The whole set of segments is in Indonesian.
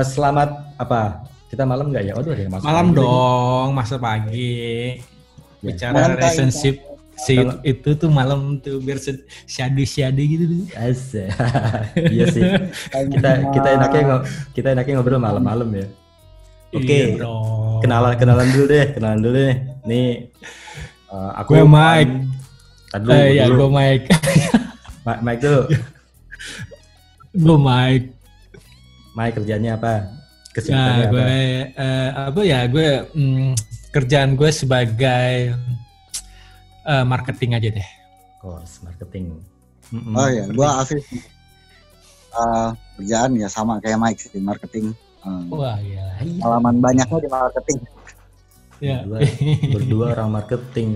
Uh, selamat apa? Kita malam nggak ya? Waduh, ada yang masuk. Malam lagi. dong, masa pagi. Ya. Bicara Malam, relationship si Kalau- itu tuh malam tuh biar syadi-syadi gitu tuh. Asik. iya sih. Kita kita enaknya ngo- kita enaknya ngobrol malam-malam ya. Oke. Iya dong. Kenalan kenalan dulu deh, kenalan dulu deh. Nih uh, aku Gue Mike. Tadi dulu, Eh, ya gue Mike. Ma- Mike dulu. gue Mike. Mike kerjanya apa? Ya, Kesibukannya gue apa? eh, apa ya gue mm, kerjaan gue sebagai eh, marketing aja deh. Course marketing. Mm-mm. Oh ya, gua Afif. Uh, kerjaan ya sama kayak Mike sih marketing. Uh, Wah ya. pengalaman banyaknya di marketing. Ya. Berdua, berdua orang marketing.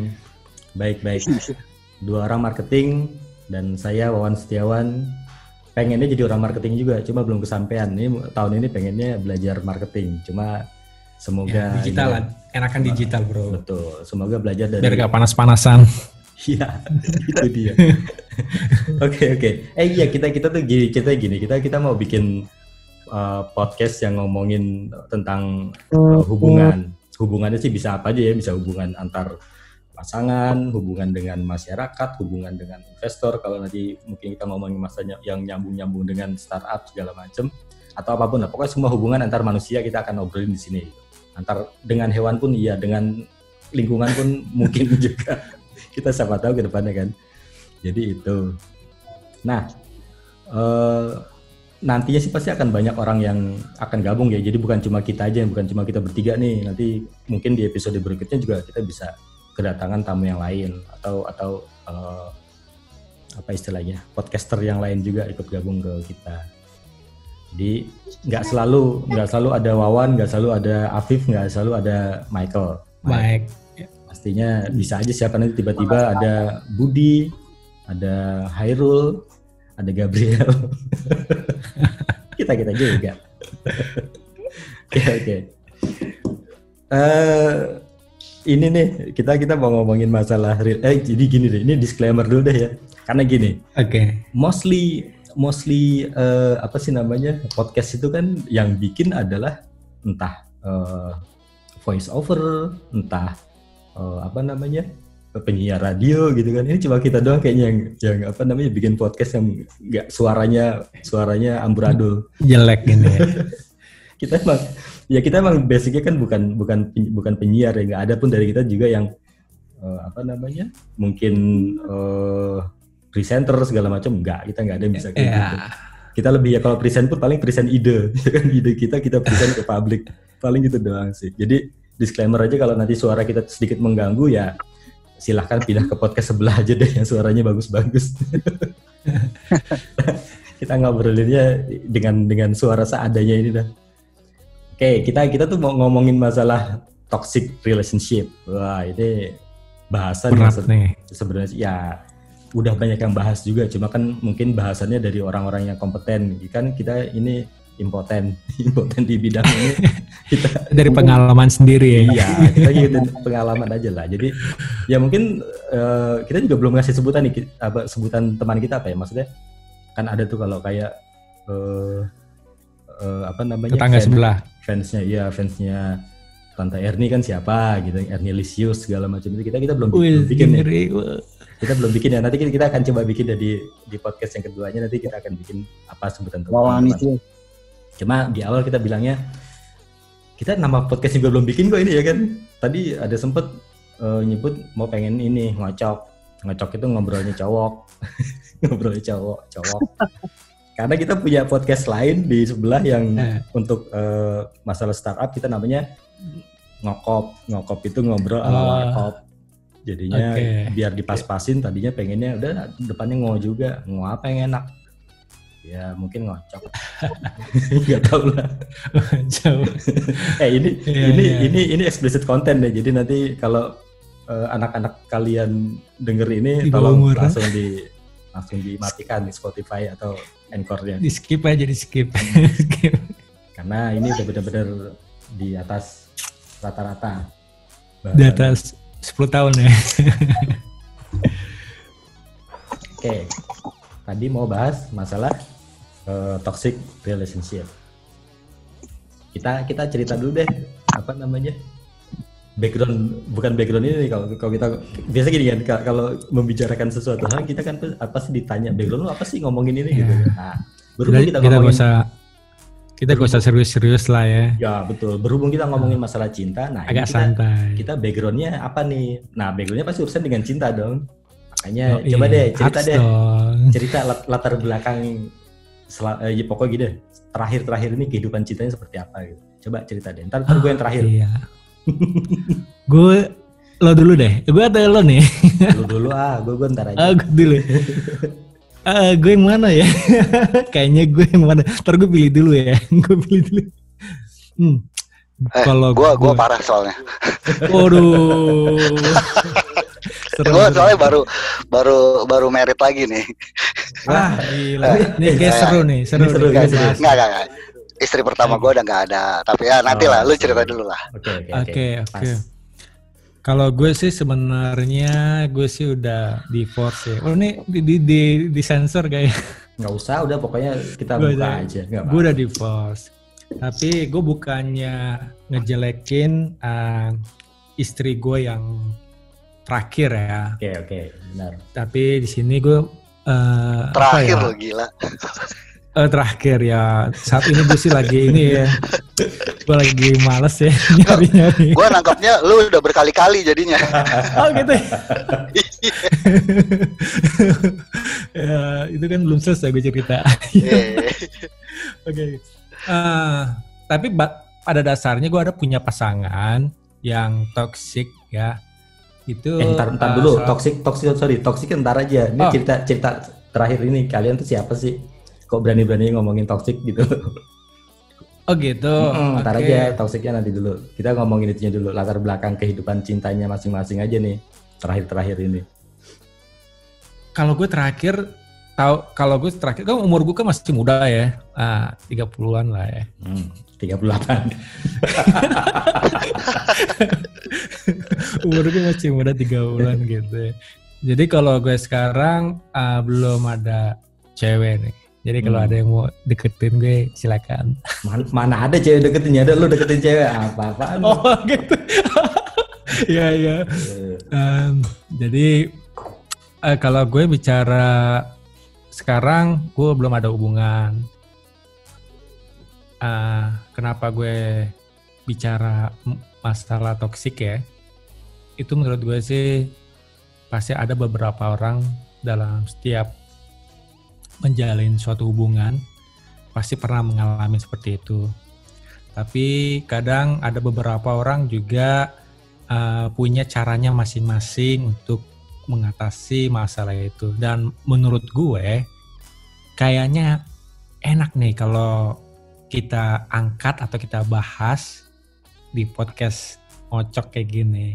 Baik baik. Dua orang marketing dan saya Wawan Setiawan pengennya jadi orang marketing juga, cuma belum kesampaian. Ini tahun ini pengennya belajar marketing, cuma semoga Ya, digital lah. Enakan digital bro. Betul. Semoga belajar dari Biar gak panas-panasan. Iya, itu dia. Oke oke. Eh iya kita kita tuh gini kita gini kita kita mau bikin uh, podcast yang ngomongin tentang uh, hubungan. Hubungannya sih bisa apa aja ya, bisa hubungan antar pasangan, hubungan dengan masyarakat, hubungan dengan investor. Kalau nanti mungkin kita ngomongin masanya yang nyambung-nyambung dengan startup segala macam atau apa pun lah. Pokoknya semua hubungan antar manusia kita akan obrolin di sini. Antar dengan hewan pun iya, dengan lingkungan pun mungkin juga kita siapa tahu ke depannya kan. Jadi itu. Nah, eh, nantinya sih pasti akan banyak orang yang akan gabung ya. Jadi bukan cuma kita aja, bukan cuma kita bertiga nih. Nanti mungkin di episode berikutnya juga kita bisa kedatangan tamu yang lain atau atau eh, apa istilahnya podcaster yang lain juga ikut gabung ke kita. Jadi nggak selalu nggak selalu ada Wawan, nggak selalu ada Afif, nggak selalu ada Michael. Baik. Pastinya bisa aja siapa nanti tiba-tiba ada Budi, ada Hairul, ada Gabriel. kita kita juga. Oke oke. Eh, ini nih kita kita mau ngomongin masalah real. Eh jadi gini deh, ini disclaimer dulu deh ya. Karena gini, Oke. mostly mostly eh, apa sih namanya podcast itu kan yang bikin adalah entah eh, voice over entah eh, apa namanya penyiar radio gitu kan ini cuma kita doang kayaknya yang yang apa namanya bikin podcast yang nggak suaranya suaranya amburadul Jelek gini. ya. kita emang ya kita emang basicnya kan bukan bukan bukan penyiar ya nggak ada pun dari kita juga yang eh, apa namanya mungkin eh, presenter segala macam nggak. Kita nggak ada yang bisa kayak Ya. gitu. Kita lebih ya kalau present pun paling present ide ya kan? Ide kita kita present ke publik. Paling gitu doang sih. Jadi disclaimer aja kalau nanti suara kita sedikit mengganggu ya silahkan pindah ke podcast sebelah aja deh yang suaranya bagus-bagus. Kita ngobrolinnya dengan dengan suara seadanya ini dah oke kita kita tuh mau ngomongin masalah toxic relationship. Wah ini bahasan Berat nih. sebenarnya ya udah banyak yang bahas juga. Cuma kan mungkin bahasannya dari orang-orang yang kompeten. Kan kita ini impoten impoten di bidang ini. Kita Dari pengalaman sendiri ya. iya kita ngikutin pengalaman aja lah. Jadi ya mungkin eh, kita juga belum ngasih sebutan nih apa sebutan teman kita apa ya? Maksudnya kan ada tuh kalau kayak eh eh, apa namanya Tetangga fans- sebelah. fansnya iya fansnya Tante Erni kan siapa gitu Erni Lisius segala macam itu kita kita belum, belum bikin ngeri. Wah. kita belum bikin ya nanti kita, kita akan coba bikin ya di di podcast yang keduanya nanti kita akan bikin apa sebutan teman-teman. itu. Cuma di awal kita bilangnya kita nama podcast juga belum bikin kok ini ya kan. Tadi ada sempet eh, nyebut mau pengen ini ngocok. Ngocok itu ngobrolnya cowok. ngobrolnya cowok, cowok. Karena kita punya podcast lain di sebelah yang Eh. untuk eh, masalah startup kita namanya ngokop. Ngokop itu ngobrol ala Oh. warkop. Jadinya Oke. biar dipas-pasin tadinya pengennya udah depannya ngo juga. Ngo apa yang enak? Ya mungkin ngocok. Gak tau lah. Jauh. Eh ini Iya, ini iya. ini ini explicit content deh. Jadi nanti kalau eh, anak-anak kalian denger ini Di tolong umur, langsung di langsung dimatikan di Spotify atau Anchor-nya. Di skip aja di skip. skip. Karena ini udah benar-benar di atas rata-rata. Di atas 10 tahun ya. Oke. Tadi mau bahas masalah eh, toxic relationship. kita kita cerita dulu deh apa namanya background bukan background ini kalau kalau kita biasa gini kan ka- kalau membicarakan sesuatu hal kita kan apa sih ditanya background lu apa sih ngomongin ini gitu. Iya. Nah, berhubung kita, kita ngomongin usah kita gak usah serius-serius lah ya. ya betul berhubung kita ngomongin masalah cinta nah Agak kita, santai. kita backgroundnya apa nih? Nah backgroundnya pasti urusan dengan cinta dong. Makanya Oh, coba iya, deh cerita deh dong. cerita lat- latar belakang sel- eh, ya pokoknya gini terakhir-terakhir ini kehidupan cintanya seperti apa gitu. Coba cerita deh. Ntar, ntar gue yang terakhir. Iya. gue lo dulu deh. Gue atau lo nih? Lu dulu ah, gue gue ntar aja. Ah, gue dulu. Ah, gue yang mana ya? Kayaknya gue yang mana. Ntar gue pilih dulu ya. gue pilih dulu. Hmm. Eh, Kalau gua gua parah soalnya. Waduh. Serem. soalnya baru baru baru merit lagi nih. Wah, gila. Nih kayak seru nih, seru. Ini seru, nih. ini bahas. Enggak, enggak, enggak. Istri pertama gua udah nggak ada. Tapi ya nanti Oh, lah, lu seru. cerita dulu lah. Oke oke Oke, Pas. oke. Kalau gue sih sebenarnya gue sih udah divorce ya. Oh ini di di di, di sensor kayak. Nggak usah, udah pokoknya kita Gua buka udah- aja. Nggak gue udah divorce. Tapi gue bukannya ngejelekin uh, istri gue yang terakhir ya. Oke oke benar. Tapi di sini gue uh, Terakhir ya? lo gila. Eh, terakhir ya. Saat ini gue sih lagi ini ya. gue lagi males ya nyari-nyari. Gua nangkapnya lu udah berkali-kali jadinya. Oh gitu. ya? ya, itu kan belum selesai gue cerita. Iya. Oke. Eh, tapi ba- pada dasarnya gue ada punya pasangan yang toxic ya. Itu Eh ntar, ntar eh, dulu, soal- toxic toxic sorry, toxic ntar aja. Ini Oh. cerita cerita terakhir ini kalian tuh siapa sih? Kok berani-berani ngomongin toxic gitu? Oh gitu. Mm, ntar Oke. aja toksiknya nanti dulu. Kita ngomongin itunya dulu, latar belakang kehidupan cintanya masing-masing aja nih. Terakhir-terakhir ini. Kalau gue terakhir tahu kalau gue terakhir kan umur gue kan masih muda ya. Ah, 30-an lah ya. Hmm, 38. umur gue masih muda tiga bulan gitu ya. Jadi kalau gue sekarang ah, belum ada cewek nih. Jadi kalau Hmm. ada yang mau deketin gue silakan. mana, mana ada cewek deketin, ada lu deketin cewek apa-apaan. lu? Oh gitu. Iya iya. Eh, Em, jadi eh, kalau gue bicara sekarang gue belum ada hubungan. Ah, kenapa gue bicara masalah toksik ya? Itu menurut gue sih pasti ada beberapa orang dalam setiap menjalin suatu hubungan pasti pernah mengalami seperti itu. Tapi kadang ada beberapa orang juga uh, punya caranya masing-masing untuk mengatasi masalah itu. Dan menurut gue, kayaknya enak nih kalau kita angkat atau kita bahas di podcast ngocok kayak gini.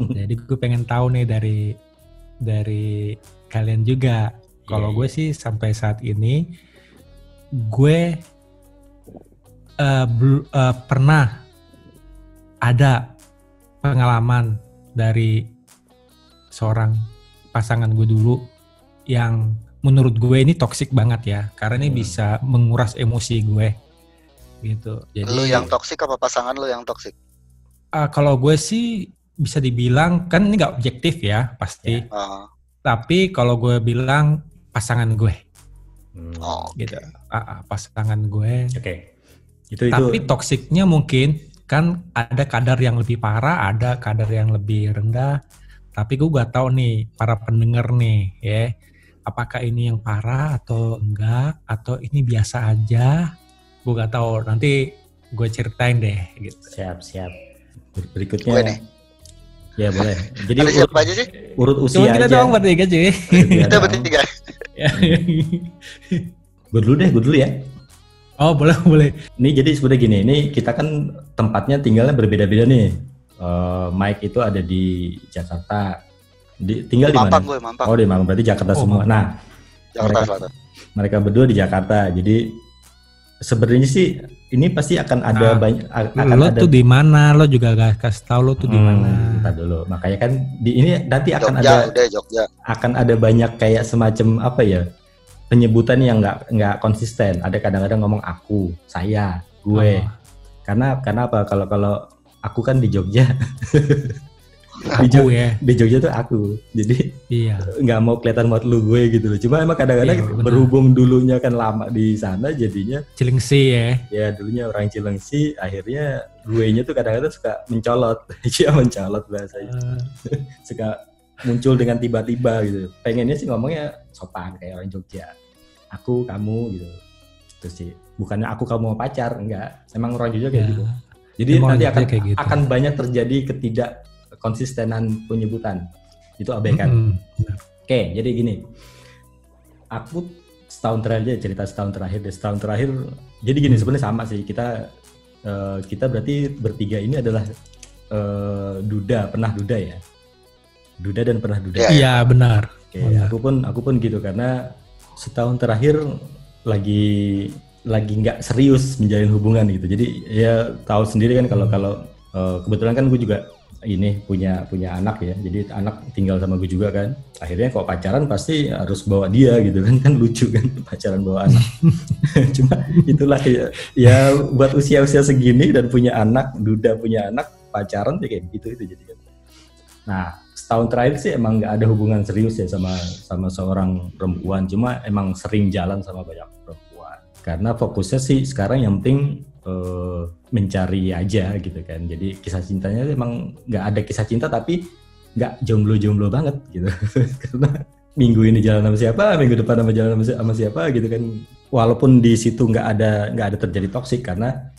Jadi gue pengen tahu nih dari dari kalian juga. Kalau Iya, gue sih sampai saat ini gue uh, uh, pernah ada pengalaman dari seorang pasangan gue dulu yang menurut gue ini toksik banget ya karena ini Hmm. bisa menguras emosi gue gitu jadi Lu yang toksik apa pasangan lu yang toksik? ah, kalau gue sih bisa dibilang kan ini nggak objektif ya pasti Oh, tapi kalau gue bilang pasangan gue hmm, oh. gitu Ah, ah, pasangan gue Oke. Itu itu. Tapi toksiknya mungkin kan ada kadar yang lebih parah, ada kadar yang lebih rendah. Tapi gue gak tahu nih para pendengar nih ya, apakah ini yang parah atau enggak atau ini biasa aja? Gue gak tahu. Nanti gue ceritain deh gitu. siap siap. Ber- Berikutnya. Gue nih. Ya boleh. Jadi urut, siapa aja sih? urut Cuma usia kita aja. doang bertiga cuy. Iya Kita dong. bertiga. Gue dulu deh, gue dulu ya. oh boleh boleh. Ini jadi sebenarnya gini, ini kita kan tempatnya tinggalnya berbeda-beda nih. Eh, Mike itu ada di Jakarta. Di, tinggal di mana? Mampang gue, Mampang. Oh di Mampang, berarti Jakarta Oh, semua. Mampang. Nah, Jakarta mereka- Selatan. mereka berdua di Jakarta. Jadi sebenarnya sih ini pasti akan ada Nah, banyak akan Lo ada tuh di mana? Lo juga gak kasih tahu lo tuh di Hmm, mana? ntar dulu. Makanya kan di ini nanti akan Jogja, ada udah Jogja. akan ada banyak kayak semacam apa ya penyebutan yang nggak nggak konsisten. Ada kadang-kadang ngomong aku, saya, gue. Oh. karena karena apa kalau kalau aku kan di Jogja di, Jogja ya. di Jogja tuh aku. Jadi Iya. nggak mau kelihatan buat lu gue gitu loh. Cuma emang kadang-kadang Iya, berhubung dulunya kan lama di sana jadinya Cilengsi ya. ya dulunya orang Cilengsi akhirnya gue nya tuh kadang-kadang suka mencolot. Ya mencolot bahasanya. Eh, suka muncul dengan tiba-tiba gitu. Pengennya sih ngomongnya sopan kayak orang Jogja. Aku kamu gitu. Itu sih. Bukannya aku kamu mau pacar enggak. Emang orang Jogja kayak ya. gitu. Jadi Emang nanti akan kayak gitu. akan banyak terjadi ketidak konsistenan penyebutan itu abaikan Mm-mm. Oke, jadi gini. Aku setahun terakhir aja cerita setahun terakhir deh. Setahun terakhir. Jadi gini sebenarnya sama sih. Kita eh, kita berarti bertiga ini adalah eh, duda, pernah duda ya. Duda dan pernah duda. Iya. Iya benar. Oke, benar. aku pun aku pun gitu karena setahun terakhir lagi lagi nggak serius menjalin hubungan gitu. Jadi ya tahu sendiri kan kalau kalau eh, kebetulan kan gue juga ini punya punya anak ya. Jadi anak tinggal sama gue juga kan. Akhirnya kalau pacaran pasti harus bawa dia gitu kan kan lucu kan pacaran bawa anak. Cuma itulah ya, ya buat usia-usia segini dan punya anak, duda punya anak pacaran ya kayak gitu itu jadi kan. Nah, setahun terakhir sih emang nggak ada hubungan serius ya sama sama seorang perempuan. Cuma emang sering jalan sama banyak perempuan. Karena fokusnya sih sekarang yang penting eh, mencari aja gitu kan. Jadi kisah cintanya emang nggak ada kisah cinta tapi nggak jomblo-jomblo banget gitu. Karena minggu ini jalan sama siapa, minggu depan sama jalan sama, si- sama siapa gitu kan. Walaupun di situ nggak ada nggak ada terjadi toksik karena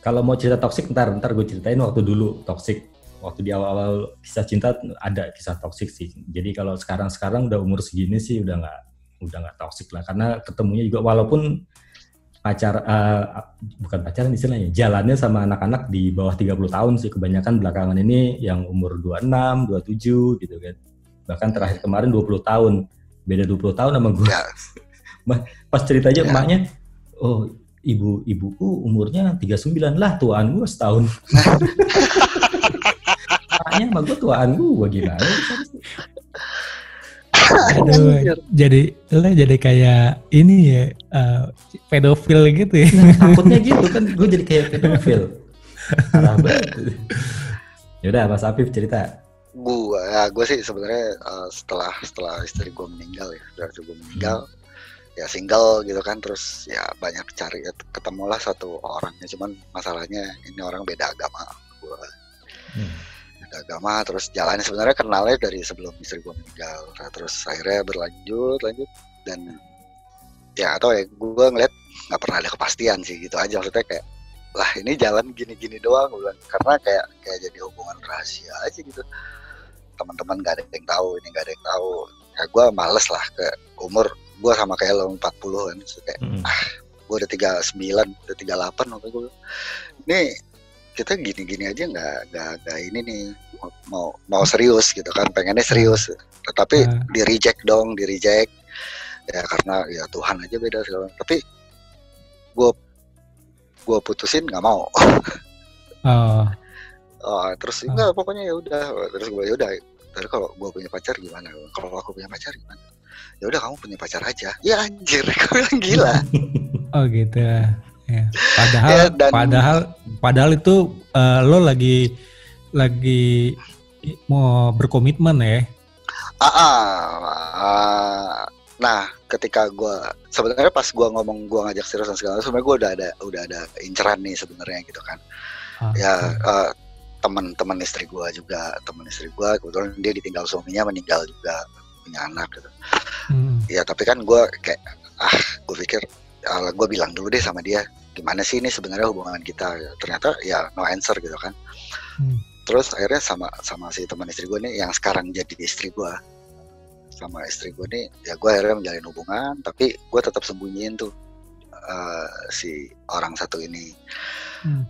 kalau mau cerita toksik ntar ntar gue ceritain waktu dulu toksik waktu di awal-awal kisah cinta ada kisah toksik sih. Jadi kalau sekarang-sekarang udah umur segini sih udah nggak udah nggak toksik lah karena ketemunya juga walaupun pacar eh, bukan pacaran istilahnya jalannya sama anak-anak di bawah 30 tahun sih kebanyakan belakangan ini yang umur 26, 27 gitu kan. Bahkan terakhir kemarin 20 tahun. Beda 20 tahun sama gue. Ya. Pas cerita aja Ya. emaknya oh ibu ibuku umurnya 39 lah tuaan gue setahun. Makanya sama gue tuaan gue gimana? Aduh, jadi lo jadi kayak ini ya eh, pedofil gitu ya. Nah, takutnya gitu kan gue jadi kayak pedofil. Parah banget. Yaudah Mas Afif cerita. Gua, ya gue sih sebenarnya eh, setelah setelah istri gue meninggal ya, setelah istri gue meninggal, ya single gitu kan, terus ya banyak cari, ya, ketemulah satu orangnya, cuman masalahnya ini orang beda agama, gue Hmm. Beda agama, terus jalannya sebenarnya kenalnya dari sebelum istri gue meninggal, Nah, terus akhirnya berlanjut, lanjut dan ya atau ya gue ngeliat nggak pernah ada kepastian sih gitu aja. Maksudnya kayak lah ini jalan gini-gini doang gue bilang. Karena kayak kayak jadi hubungan rahasia aja gitu. Teman-teman gak ada yang tahu ini gak ada yang tahu. Ya gue males lah ke umur gue sama kayak lo 40 kan kayak Hmm. gue udah 39 udah 38 waktu gue ini kita gini-gini aja nggak nggak ini nih mau- mau mau serius gitu kan pengennya serius. Tetapi Ah. di reject dong di reject. Ya karena ya Tuhan aja beda segala tapi gue gue putusin nggak mau. Oh, Oh, terus Ah. enggak pokoknya ya udah. Terus gue ya udah terus kalau gue punya pacar gimana? Kalau aku punya pacar gimana? Ya udah kamu punya pacar aja. Ya anjir gue bilang gila. Oh gitu. Ya. Padahal, Ya, dan- padahal, padahal itu eh, lo lagi lagi mau berkomitmen ya. ah, ah, ah. nah ketika gue sebenarnya pas gue ngomong gue ngajak serius dan segala sebenarnya gue udah ada udah ada inceran nih sebenarnya gitu kan Ah, ya eh, teman-teman istri gue juga teman istri gue kebetulan dia ditinggal suaminya meninggal juga punya anak gitu hmm. ya tapi kan gue kayak ah gue pikir gue bilang dulu deh sama dia gimana sih ini sebenarnya hubungan kita? Ternyata ya no answer gitu kan. Hmm. terus akhirnya sama sama si teman istri gue nih yang sekarang jadi istri gue sama istri gue nih ya gue akhirnya menjalin hubungan tapi gue tetap sembunyiin tuh eh, si orang satu ini. Hmm.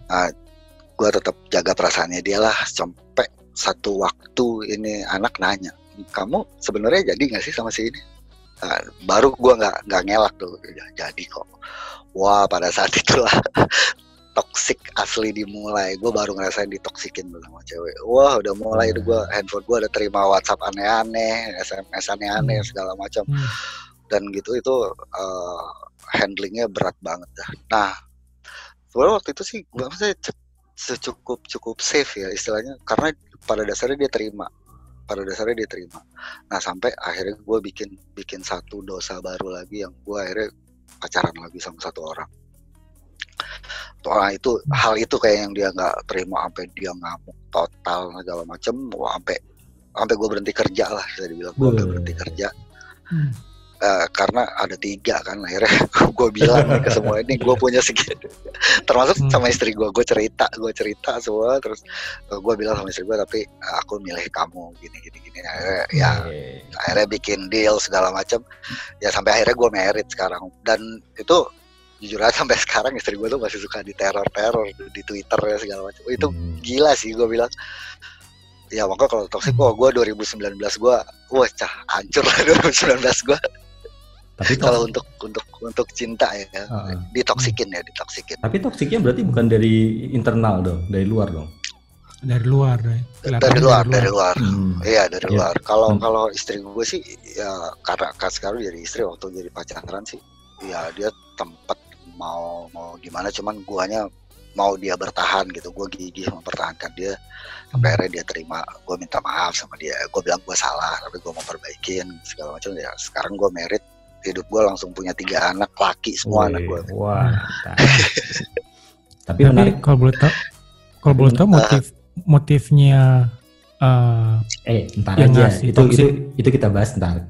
gue tetap jaga perasaannya dia lah sampai satu waktu ini anak nanya kamu sebenarnya jadi nggak sih sama si ini? Nah, baru gue nggak nggak ngelak tuh "Ya, jadi kok wah pada saat itulah toxic asli dimulai gue baru ngerasain ditoksikin sama cewek wah udah mulai Hmm. tuh gue handphone gue ada terima WhatsApp aneh-aneh SMS aneh-aneh Hmm. segala macam Hmm. dan gitu itu eh, handlingnya berat banget dah. Nah Sebenarnya waktu itu sih gue maksudnya secukup cukup safe ya istilahnya karena pada dasarnya dia terima pada dasarnya dia terima. Nah sampai akhirnya gue bikin bikin satu dosa baru lagi yang gue akhirnya pacaran lagi sama satu orang. Wah itu hal itu kayak yang dia nggak terima sampai dia ngamuk total segala macem sampai sampai gue berhenti kerja lah bisa dibilang gue berhenti kerja. Hmm. Eh, karena ada tiga kan akhirnya gue bilang nih ke semua ini gue punya segitu termasuk Hmm. sama istri gue gue cerita gue cerita semua terus gue bilang sama istri gue tapi eh, aku milih kamu gini gini gini. Akhirnya ya Oke. akhirnya bikin deal segala macam ya sampai akhirnya gue merit sekarang. Dan itu jujur aja sampai sekarang istri gue tuh masih suka di teror teror di twitter ya segala macam itu Hmm. gila sih gue bilang. Ya makanya kalau toxic wah gue 2019 gue wah cah hancur lah 2019 gue Tapi kalau untuk untuk untuk cinta ya Heeh. ditoksikin ya ditoksikin tapi toksiknya berarti bukan dari internal dong, dari luar dong. Dari luar, deh. dari luar dari luar Hmm. iya dari Iya. luar kalau Hmm. kalau istri gue sih ya karena kan sekarang jadi istri waktu jadi pacaran sih ya dia tempat mau mau gimana cuman guanya mau dia bertahan gitu gue gigih mempertahankan dia sampai akhirnya dia terima gue minta maaf sama dia gue bilang gue salah tapi gue mau perbaikin segala macam ya sekarang gue merit hidup gue langsung punya tiga anak laki semua anak gue Wah. tapi Tapi menarik. kalau boleh tahu, kalau boleh tahu motif motifnya eh, Eh, ntar Yang aja. ngasih Itu, itu itu kita bahas ntar.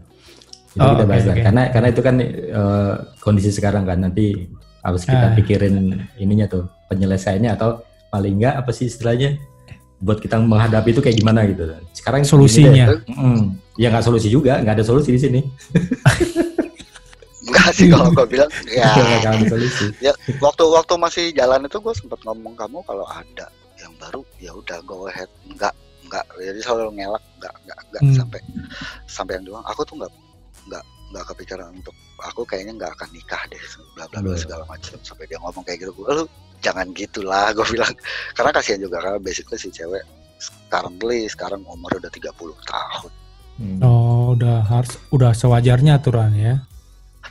Itu Oh, kita bahas ntar. oke. Karena karena itu kan eh, kondisi sekarang kan nanti harus kita Ah. pikirin ininya tuh penyelesaiannya atau paling enggak apa sih istilahnya buat kita menghadapi itu kayak gimana gitu. Sekarang solusinya. deh. Mm, ya nggak solusi juga, nggak ada solusi di sini. enggak sih kalau gue bilang ya Nggak ada solusi. waktu waktu masih jalan itu gue sempat ngomong kamu kalau ada yang baru ya udah go ahead enggak enggak jadi selalu ngelak enggak enggak enggak Hmm. sampai sampai yang doang aku tuh enggak enggak enggak kepikiran untuk aku kayaknya enggak akan nikah deh bla bla bla Hmm. segala macam sampai dia ngomong kayak gitu gue lu jangan gitulah gue bilang karena kasihan juga karena basically si cewek currently sekarang umur udah 30 tahun Hmm. oh udah harus udah sewajarnya aturan ya.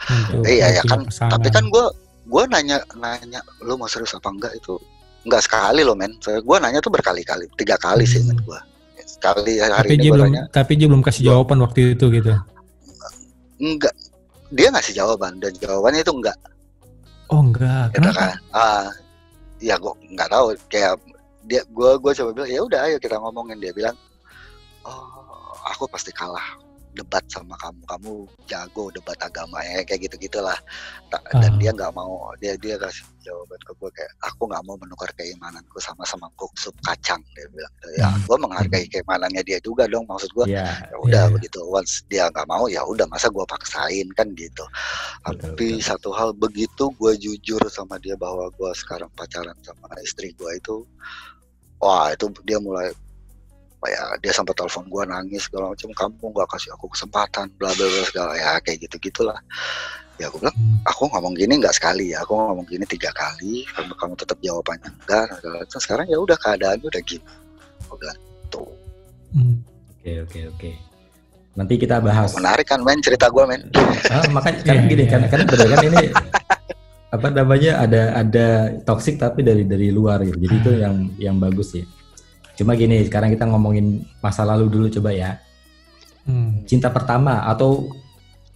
Untuk iya ya kan pasangan. tapi kan gue gue nanya nanya lu mau serius apa enggak itu? Enggak sekali loh men. Saya gue nanya tuh berkali-kali tiga kali sih ingat Hmm. gue sekali hari tapi ini dia belum nanya tapi dia belum kasih Gua- jawaban waktu itu gitu. enggak. Dia ngasih jawaban dan jawabannya itu enggak. Oh enggak, gitu kenapa? kan? Ah ya gue nggak tahu. Kayak dia gue gue coba bilang ya udah ayo kita ngomongin. Dia bilang oh aku pasti kalah debat sama kamu kamu jago debat agama ya kayak gitu gitulah dan Ah. dia nggak mau dia dia kasih jawaban ke gue kayak aku nggak mau menukar keimananku sama semangkuk sup kacang dia bilang ya Hmm. gue menghargai keimanannya dia juga dong maksud gue Iya. ya udah Iya. begitu once dia nggak mau ya udah masa gue paksain kan gitu Betul, tapi betul. satu hal begitu gue jujur sama dia bahwa gue sekarang pacaran sama istri gue itu wah itu dia mulai ya dia sampai telepon gue nangis segala macam kamu nggak kasih aku kesempatan bla bla bla segala ya kayak gitu gitulah ya aku bilang aku ngomong gini nggak sekali ya aku ngomong gini tiga kali kamu kamu tetap jawabannya enggak segala macam. sekarang ya udah keadaannya udah gini aku bilang tuh Hmm. Oke, oke, oke. Nanti kita bahas. menarik kan men cerita gue men Ah, makanya kan Iya, gini iya. kan kan kan ini apa namanya ada ada toxic tapi dari dari luar gitu. Jadi itu Hmm. yang yang bagus ya. Cuma gini, sekarang kita ngomongin masa lalu dulu coba ya. Hmm. Cinta pertama atau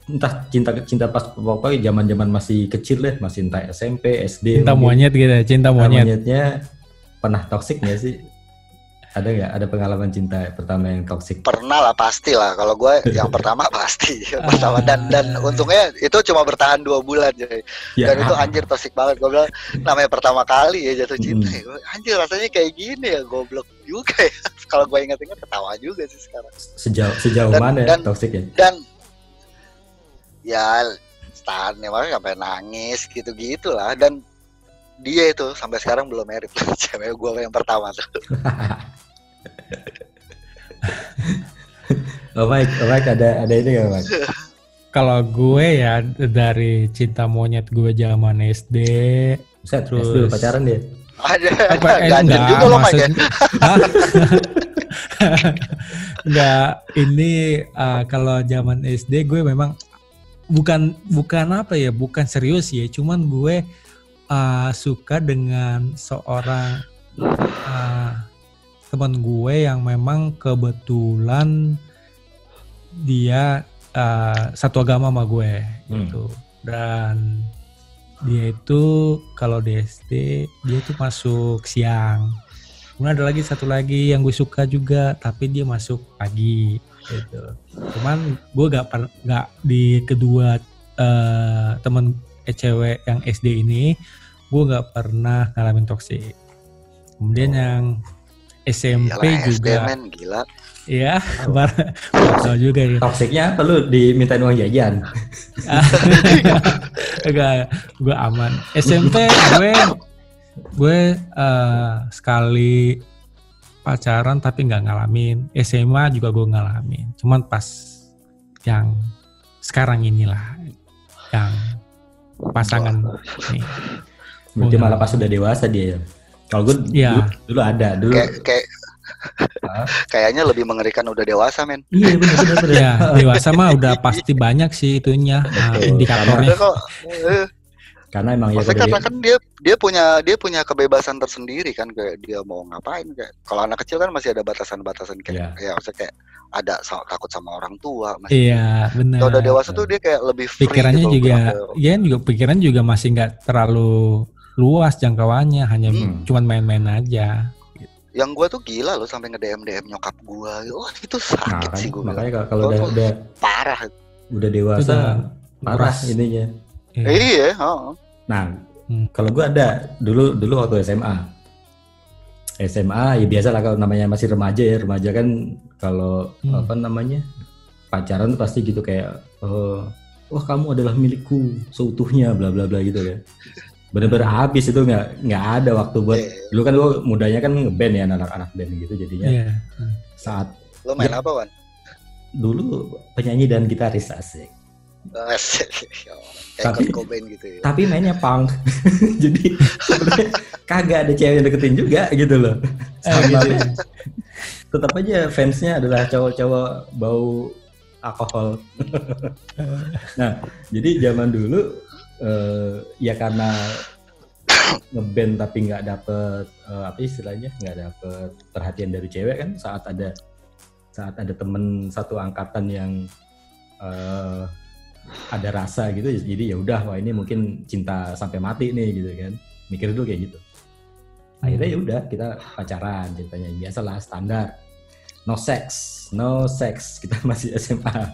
entah cinta cinta pas pokoknya zaman-zaman masih kecil deh, masih entah SMP, SD. Cinta mungkin. monyet gitu ya, cinta monyet. monyetnya pernah toxic nggak sih? Ada nggak? Ada pengalaman cinta pertama yang toxic? pernah lah pasti lah kalau gue yang pertama pasti yang pertama dan dan Ah. untungnya itu cuma bertahan dua bulan jadi Ya, dan itu anjir toxic banget gue bilang namanya pertama kali ya jatuh cinta Hmm. ya. Gua, anjir rasanya kayak gini ya goblok juga ya kalau gue ingat-ingat ketawa juga sih sekarang sejauh sejauh Dan- mana dan- toksiknya? dan ya tahan ya makanya sampai nangis gitu gitulah dan dia itu sampai sekarang belum merit cewek gue yang pertama tuh Oh Mike, oh Mike ada ada ini nggak Mike? Kalau gue ya dari cinta monyet gue zaman SD. Set, Terus- terus pacaran dia. ada Apa eh, enggak juga lo ya maksud Hah? enggak ini uh, kalau zaman SD gue memang bukan bukan apa ya bukan serius ya cuman gue uh, suka dengan seorang uh, teman gue yang memang kebetulan dia uh, satu agama sama gue Hmm. gitu. Dan dia itu kalau di SD dia tuh masuk siang. Kemudian ada lagi satu lagi yang gue suka juga tapi dia masuk pagi gitu. Cuman gue gak per- gak di kedua eh, temen eh, cewek yang SD ini gue gak pernah ngalamin toksik. Kemudian yang SMP Iyalah, SD juga men gila. ya bar- juga ya Toksiknya apa lu dimintain uang jajan? Enggak, gue aman. SMP gue gue eh, sekali pacaran tapi nggak ngalamin. SMA juga gue ngalamin. Cuman pas yang sekarang inilah yang pasangan nih. Berarti Oh, malah pas udah dewasa dia ya. Kalau gue Iya. dulu, dulu ada, dulu. Kayak kayak kayaknya lebih mengerikan udah dewasa men. Iya benar benar benar. Ya dewasa mah udah pasti banyak sih itunya Betul. indikatornya. Kok. eh, Karena emang ya Maksudnya karena di- kan dia dia punya dia punya kebebasan tersendiri kan kayak dia mau ngapain kayak kalau anak kecil kan masih ada batasan-batasan kayak ya maksudnya kayak ada sa- takut sama orang tua masih Iya benar. kalau udah dewasa tuh dia kayak lebih free pikirannya gitu juga buat- ya juga pikiran juga masih nggak terlalu luas jangkauannya hanya Hmm. cuman main-main aja yang gua tuh gila loh sampai nge DM DM nyokap gua wah itu Nah, sakit kan, sih gua bilang. makanya kalau- udah udah parah udah dewasa udah parah nguras. ininya. Iya. iya heeh. Nah, Hmm. kalau gue ada dulu dulu waktu SMA. SMA ya biasa lah kalau namanya masih remaja ya remaja kan kalau Hmm. apa namanya pacaran tuh pasti gitu kayak eh, wah kamu adalah milikku seutuhnya bla bla bla gitu ya bener-bener habis itu nggak nggak ada waktu buat Iya. dulu kan gue mudanya kan ngeband ya anak-anak band gitu jadinya Iya. saat lo main Ya. apa wan dulu penyanyi dan gitaris asik Asik. kayak Tapi- gitu ya tapi mainnya punk jadi kagak ada cewek yang deketin juga gitu loh Eh, Sama gitu. tetap aja fansnya adalah cowok-cowok bau alkohol nah jadi zaman dulu eh, ya karena ngeband tapi nggak dapet eh, apa istilahnya nggak dapet perhatian dari cewek kan saat ada saat ada temen satu angkatan yang eh, ada rasa gitu jadi ya udah wah ini mungkin cinta sampai mati nih gitu kan. Mikir dulu kayak gitu. Akhirnya ya udah kita pacaran ceritanya. Biasalah standar. No sex no sex. Kita masih SMA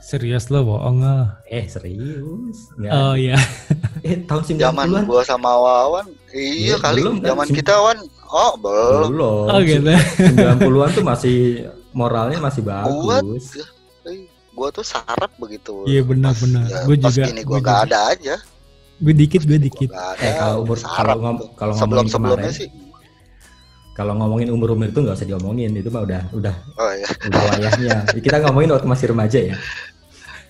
serius lo bohong ah. eh serius? Nggak. Oh iya. Eh tahun 90-an zaman gua sama Wawan. Iya Iya, kali belum kan? zaman kita Wan. Oh belum. Belum. Oh gitu. 90-an tuh masih moralnya masih bagus. Eh, gua tuh sarap begitu. Iya, benar, Pas- benar. ya, Gua pas juga, gini gua gua gak juga. ada aja. gue dikit gue Gua dikit Eh, kalau umur kalau ngom- tuh. kalau sebelum sebelumnya sih kalau ngomongin umur umur itu nggak usah diomongin itu mah udah udah oh iya. udah wayahnya. Kita ngomongin waktu masih remaja ya?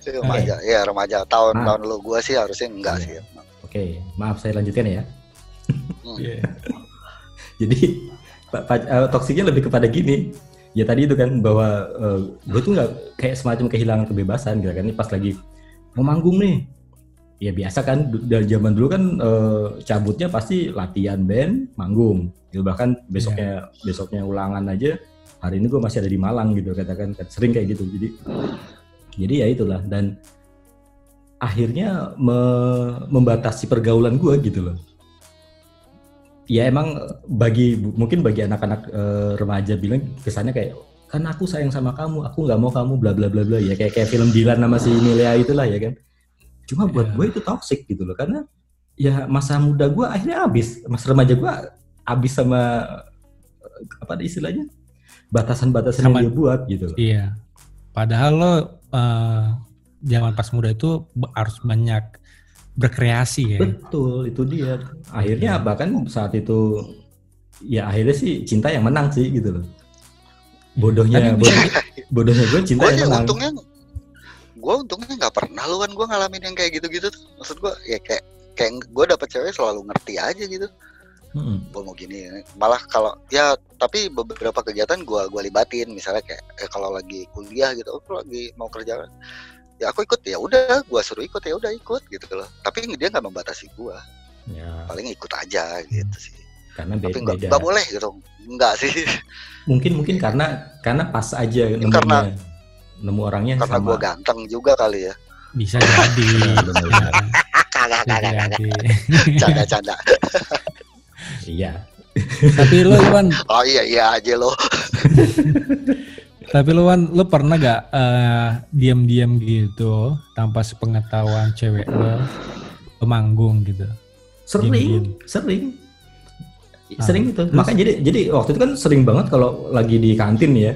Remaja ya remaja. Tahun Nah. tahun lu gua sih harusnya enggak Iya. sih oke maaf saya lanjutkan ya. Hmm. Iya. jadi pa- pa- eh, toksiknya lebih kepada gini. Ya tadi itu kan bahwa gue tuh nggak kayak semacam kehilangan kebebasan gitu kan. Ini pas lagi mau manggung nih ya biasa kan dari zaman dulu kan eh, cabutnya pasti latihan band manggung. Gitu bahkan besoknya besoknya ulangan aja hari ini gue masih ada di Malang gitu katakan kan sering kayak gitu. Jadi jadi ya itulah dan akhirnya me- membatasi pergaulan gue gitu loh. Ya emang bagi mungkin bagi anak-anak eh, remaja bilang kesannya kayak kan aku sayang sama kamu aku nggak mau kamu bla bla bla bla ya kayak kayak film Dilan sama si Milea itulah ya kan cuma buat Iya. gue itu toxic gitu loh karena ya masa muda gue akhirnya habis masa remaja gue habis sama eh, apa ada istilahnya batasan-batasan yang dia buat gitu loh. Iya. Padahal lo eh, zaman pas muda itu harus banyak berkreasi ya. betul itu dia akhirnya Iya. bahkan saat itu ya akhirnya sih cinta yang menang sih gitu loh bodohnya Tapi- bodoh- bodohnya gue cinta gua yang menang untungnya gua untungnya nggak pernah lu kan gua ngalamin yang kayak gitu-gitu tuh. Maksud gua ya kayak kayak gua dapet cewek selalu ngerti aja gitu. Mm-mm. gua mau gini malah kalau ya tapi beberapa kegiatan gua gua libatin. Misalnya kayak eh, kalau lagi kuliah gitu aku lagi mau kerja ya aku ikut ya udah gua suruh ikut ya udah ikut gitu loh. Tapi dia nggak membatasi gua. Ya, paling ikut aja gitu sih. Karena be- tapi nggak beda. boleh gitu. Nggak sih. Mungkin mungkin karena karena pas aja nemunya. karena- nemu orangnya karena sama. gua ganteng juga kali ya Bisa jadi. Benar-benar. kagak Bisa kagak kagak jadi. canda canda Iya. Tapi lo Iwan, oh iya iya aja lo tapi lo Wan, lo pernah gak eh, diam-diam gitu tanpa sepengetahuan cewek lo, lo manggung gitu? Sering, Diem-diem. sering. Ah, Sering itu. Makanya jadi jadi waktu itu kan sering banget kalau lagi di kantin ya.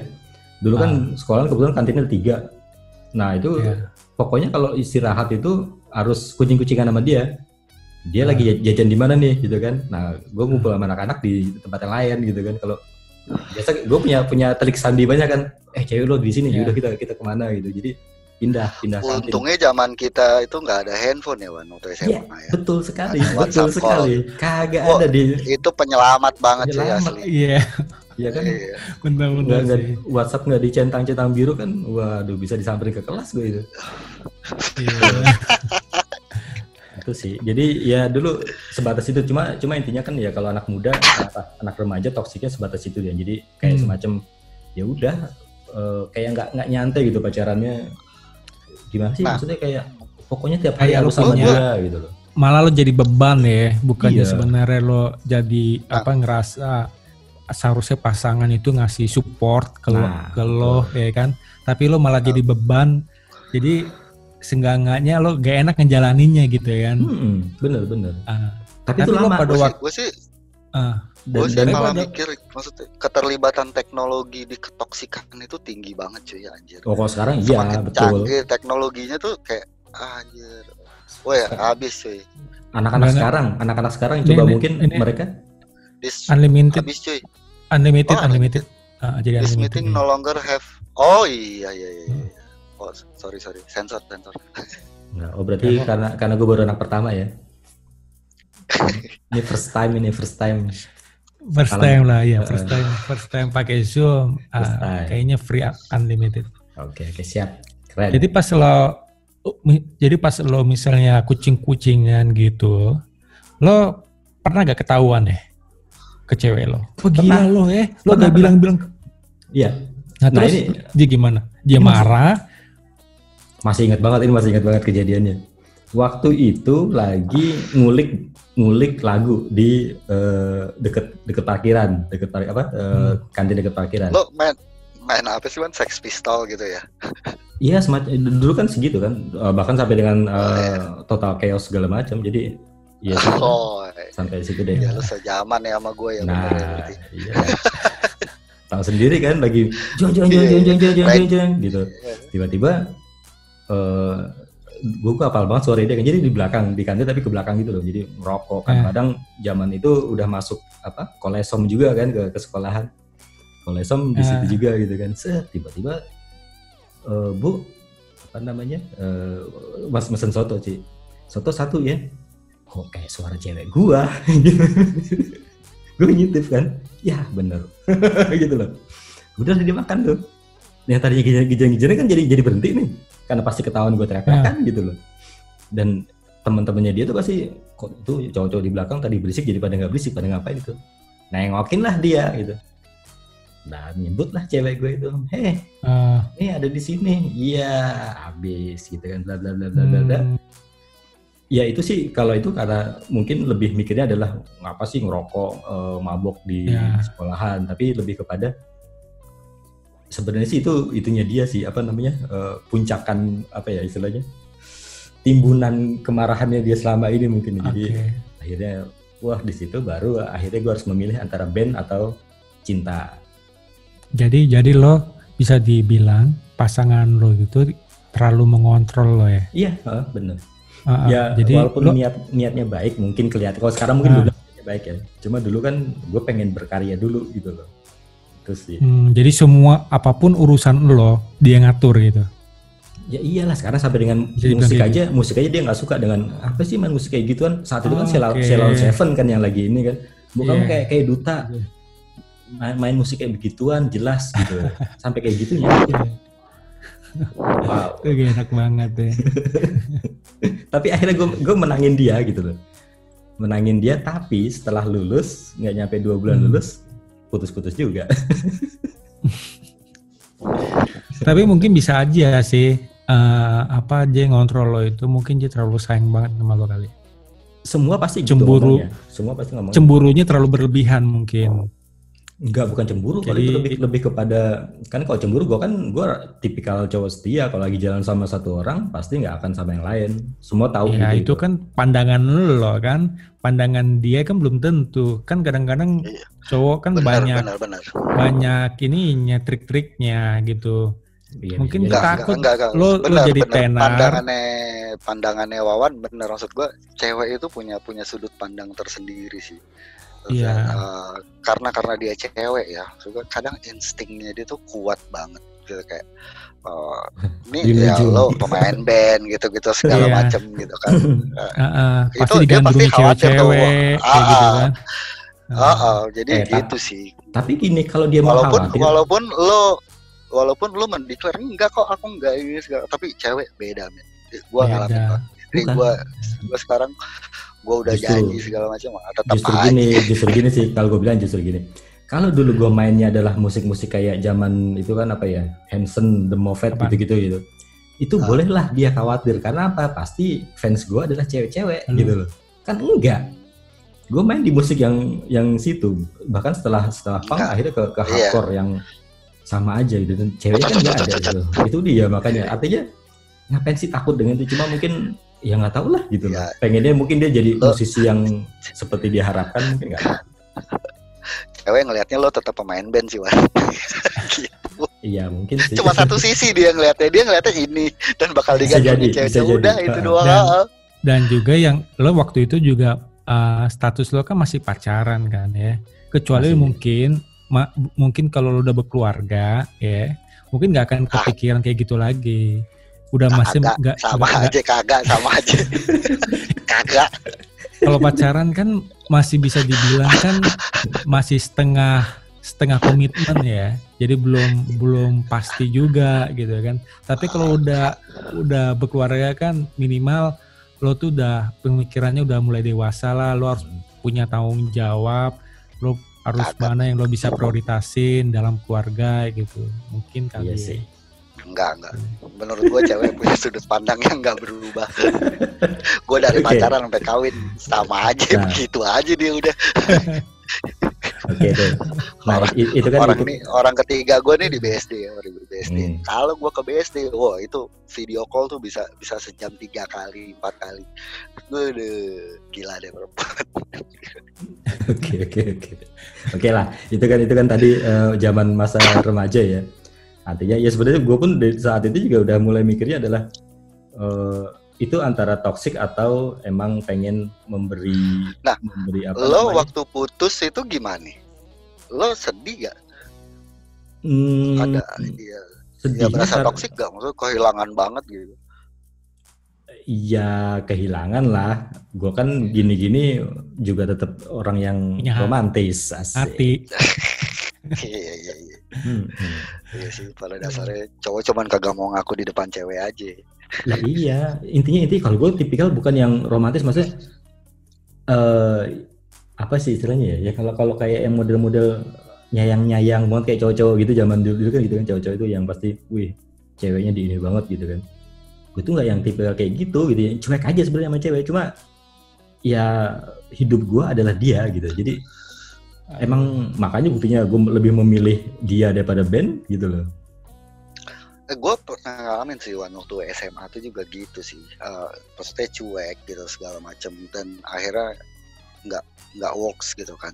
Dulu kan Ah. sekolah kebetulan kantinnya ada tiga. Nah itu Iya. pokoknya kalau istirahat itu harus kucing-kucingan sama dia. Dia Ah. lagi jajan di mana nih gitu kan. Nah gue ngumpul sama anak-anak di tempat yang lain gitu kan. Kalau biasa gue punya punya telik sandi banyak kan. Eh cewek lo di sini, Iya. yaudah kita kita ke mana gitu. Jadi pindah pindah kantin. untungnya zaman kita itu nggak ada handphone ya Wan waktu SMA Iya, ya betul sekali, betul sekali. Kagak Oh, ada di itu penyelamat banget sih Penyelamat. asli Iya, ya kan. Iya. Nggak, nggak- sih. WhatsApp nggak dicentang-centang biru kan, waduh bisa disamperin ke kelas gue itu. Iya. Itu sih. Jadi ya dulu sebatas itu. Cuma cuma intinya kan ya kalau anak muda, apa, anak remaja toksiknya sebatas itu ya. Jadi kayak Hmm. semacam ya udah eh, kayak nggak nggak nyantai gitu pacarannya. Gimana sih Nah. maksudnya kayak pokoknya tiap hari harus sama dia gitu loh. Malah lo jadi beban ya, bukannya Iya. sebenarnya lo jadi Nah. apa ngerasa seharusnya pasangan itu ngasih support ke lo, Nah, ke lo ya kan, tapi lo malah jadi beban. Jadi seenggak-enggaknya lo gak enak ngejalaninnya gitu ya kan. Hmm, bener bener. Ah, Tapi, Tapi itu lo lama. pada gue sih, waktu gue sih, ah, Dan, gue sih dan malah pada- mikir maksudnya keterlibatan teknologi di ketoksikan itu tinggi banget cuy anjir. Oh kalau sekarang iya betul. canggih teknologinya tuh kayak anjir. Wah ya habis cuy. Anak-anak sekarang, anak-anak sekarang Ini- coba ini- mungkin ini- mereka this unlimited, habis cuy unlimited, Oh, unlimited. Ah, jadi this unlimited. meeting ya. no longer have oh iya iya iya, iya. oh sorry sorry sensor sensor Enggak, oh berarti karena karena gue baru anak pertama ya. ini first time ini first time. First Kalau- time lah ya, Uh, first time, first time pakai Zoom, ah, First time. kayaknya free unlimited. Oke oke siap. Keren. Jadi pas lo, jadi pas lo misalnya kucing-kucingan gitu, lo pernah gak ketahuan deh ke cewek lo? Oh gila Pernah. lo eh, lo Pernah, gak bilang-bilang. Iya Nah, Nah, terus ini- dia gimana? Dia Ini marah, masih ingat banget ini masih ingat banget kejadiannya. Waktu itu lagi ngulik ngulik lagu di eh, deket deket parkiran deket par- apa eh, kantin deket parkiran. lo main main apa sih man sex pistol gitu ya Iya semacam dulu kan segitu kan Eh, bahkan sampai dengan iya. total chaos segala macam. Jadi ya oh sampai situ deh. ya lu sejaman ya sama gue ya Nah, bener ya iya. Tahu sendiri kan lagi jong jong jong Iya, jong jong jong jong Right. jong jong gitu. Tiba-tiba eh gue hafal banget suara dia kan jadi di belakang di kantin tapi ke belakang gitu loh. Jadi merokok kan kadang zaman itu udah masuk apa kolesom juga kan ke, ke sekolahan. Kolesom di situ juga gitu kan. Set tiba-tiba eh, Bu apa namanya? eh, Mas mesen soto, Ci. Soto satu ya. Kok kayak suara cewek gua? Gitu. gue nyintip kan? Ya bener. Gitu loh. Udah dia makan tuh. Yang tadinya gijang-gijang kan jadi jadi berhenti nih. Karena pasti ketahuan gue teriak-teriakan gitu loh. Dan teman-temannya dia tuh pasti kok itu cowok-cowok di belakang tadi berisik jadi pada nggak berisik pada ngapain itu? Nengokin lah dia gitu. Dan nyebut lah cewek gue itu. Heh ah, ini ada di sini. Iya habis gitu kan bla bla bla bla bla bla. Hmm, Ya itu sih kalau itu karena mungkin lebih mikirnya adalah ngapa sih ngerokok eh, mabok di Ya. sekolahan, tapi lebih kepada sebenarnya sih itu itunya dia sih apa namanya eh, puncakan apa ya istilahnya timbunan kemarahannya dia selama ini mungkin oke. jadi akhirnya wah di situ baru akhirnya gue harus memilih antara band atau cinta. Jadi jadi lo bisa dibilang pasangan lo gitu terlalu mengontrol lo ya. Iya, heeh, bener. Ah, ya jadi walaupun lo, niat niatnya baik mungkin kelihatan. Kalau sekarang mungkin udah niatnya baik ya. Cuma dulu kan gue pengen berkarya dulu gitu loh. Terus sih. Hmm, jadi semua apa pun urusan lo dia ngatur gitu. ya iyalah sekarang sampai dengan Jadi musik aja musik aja dia nggak suka dengan apa sih main musik kayak gituan? Saat itu kan Oh, oke. Sheila on Seven kan yang lagi ini kan. Bukan Iya. kayak kayak duta. Iya. main, main musik kayak begituan jelas gitu. Sampai kayak gitunya wow Itu gak enak banget ya. tapi akhirnya gue gue menangin dia gitu loh menangin dia tapi setelah lulus nggak nyampe dua bulan Hmm. lulus putus-putus juga Tapi mungkin bisa aja sih eh, apa dia ngontrol lo itu mungkin dia terlalu sayang banget sama lo kali. semua pasti gitu Cemburu. ngomongnya. semua pasti ngomong Cemburunya terlalu berlebihan mungkin. Enggak, bukan cemburu. Kalau itu Jadi- lebih lebih kepada kan kalau cemburu gue kan gue tipikal cowok setia. Kalau lagi jalan sama satu orang pasti nggak akan sama yang lain. Semua tahu Ya gitu. itu kan pandangan lo kan, pandangan dia kan belum tentu. Kan kadang-kadang Iya. cowok kan benar banyak benar benar banyak ininya trik-triknya gitu. Iya, mungkin iya. Enggak, takut enggak, enggak, lo- lo jadi tenar. Pandangannya pandangannya Wawan bener maksud gua cewek itu punya punya sudut pandang tersendiri sih. Iya. eh, karena karena dia cewek ya, gua kadang instingnya dia tuh kuat banget gitu kayak eh, ini ya lo pemain band gitu-gitu segala Iya. macem gitu kan. Ah, ah, Itu pasti dia pasti khawatir tuh. Ah, gitu ah. kan. Ah, ah, jadi Eh, gitu sih. Tapi gini kalau dia mau Walaupun khawatir, walaupun lo walaupun lo mendeklar enggak kok aku enggak ini segala tapi cewek beda men. Gua ngalamin kok. Jadi gua gua sekarang gua udah Justru- janji segala macam tetap justru aja. gini, justru gini sih. Kalau gue bilang justru gini. Kalau dulu gue mainnya adalah musik-musik kayak zaman itu kan apa ya, Hanson, The Moffat gitu-gitu gitu. Itu Ah. bolehlah dia khawatir karena apa? Pasti fans gue adalah cewek-cewek Hmm. gitu loh. Kan enggak. Gue main di musik yang yang situ. Bahkan setelah setelah punk Enggak. akhirnya ke ke Iya. hardcore yang sama aja gitu. Dan ceweknya kan enggak ada gitu. Itu dia makanya artinya ngapain sih takut dengan itu? Cuma mungkin ya nggak tahu lah gitu Iya. loh. Pengennya mungkin dia jadi Lo- musisi yang seperti dia harapkan mungkin nggak. Cewek ngelihatnya lo tetap pemain band sih, Wan. Iya mungkin sih. Cuma satu sisi dia ngelihatnya, dia ngelihatnya ini dan bakal diganti jadi, cewek. bisa Ya Udah jadi. itu Ah. doang. Dan- ah. Dan juga yang lo waktu itu juga uh, status lo kan masih pacaran kan ya. Kecuali Masih. mungkin ma- mungkin kalau lo udah berkeluarga ya, mungkin nggak akan Ah. kepikiran kayak gitu lagi. Udah masih Kagak, nggak sama aja kagak sama aja. kagak. kalau pacaran kan masih bisa dibilang kan masih setengah setengah komitmen ya jadi belum belum pasti juga gitu kan tapi kalau udah udah berkeluarga kan minimal lo tuh udah pemikirannya udah mulai dewasa lah lo harus punya tanggung jawab lo harus mana yang lo bisa prioritasin dalam keluarga gitu mungkin kali Iya ya. sih. Enggak, enggak. Menurut gua cewek punya sudut pandang yang enggak berubah. gua dari Oke. pacaran sampai kawin sama aja Nah. begitu aja dia udah. Oke deh. Nah Orang- itu kan orang itu. nih orang ketiga gue nih di BSD ya di BSD Hmm. kalau gue ke BSD wah itu video call tuh bisa bisa sejam tiga kali empat kali Waduh, gila deh perempuan Oke oke oke. Oke lah. Itu kan itu kan tadi eh, zaman masa remaja ya. Artinya ya sebenarnya gue pun saat itu juga udah mulai mikirnya adalah eh, itu antara toxic atau emang pengen memberi Nah, memberi apa lo namanya? waktu putus itu gimana nih lo sedih gak Hmm, ada iya ya sedihnya berasa kar- toksik gak maksudnya kehilangan banget gitu Iya kehilangan lah. Gue kan gini-gini juga tetap orang yang Punya romantis. Asik. hati iya iya iya Hmm, hmm. iya sih pada dasarnya cowok cuman kagak mau ngaku di depan cewek aja Lah iya, intinya inti kalau gue tipikal bukan yang romantis maksudnya eh apa sih istilahnya ya? Ya kalau kalau kayak yang model-model nyayang-nyayang banget kayak cowok-cowok gitu zaman dulu, dulu kan gitu kan cowok-cowok itu yang pasti wih ceweknya di ini banget gitu kan. Gue tuh nggak yang tipikal kayak gitu gitu ya. Cuek aja sebenarnya sama cewek, cuma ya hidup gue adalah dia gitu. Jadi emang makanya buktinya gue lebih memilih dia daripada band gitu loh. Eh, gue pernah ngalamin sih Wan waktu SMA tuh juga gitu sih. Eh, maksudnya cuek gitu segala macem dan akhirnya nggak nggak works gitu kan.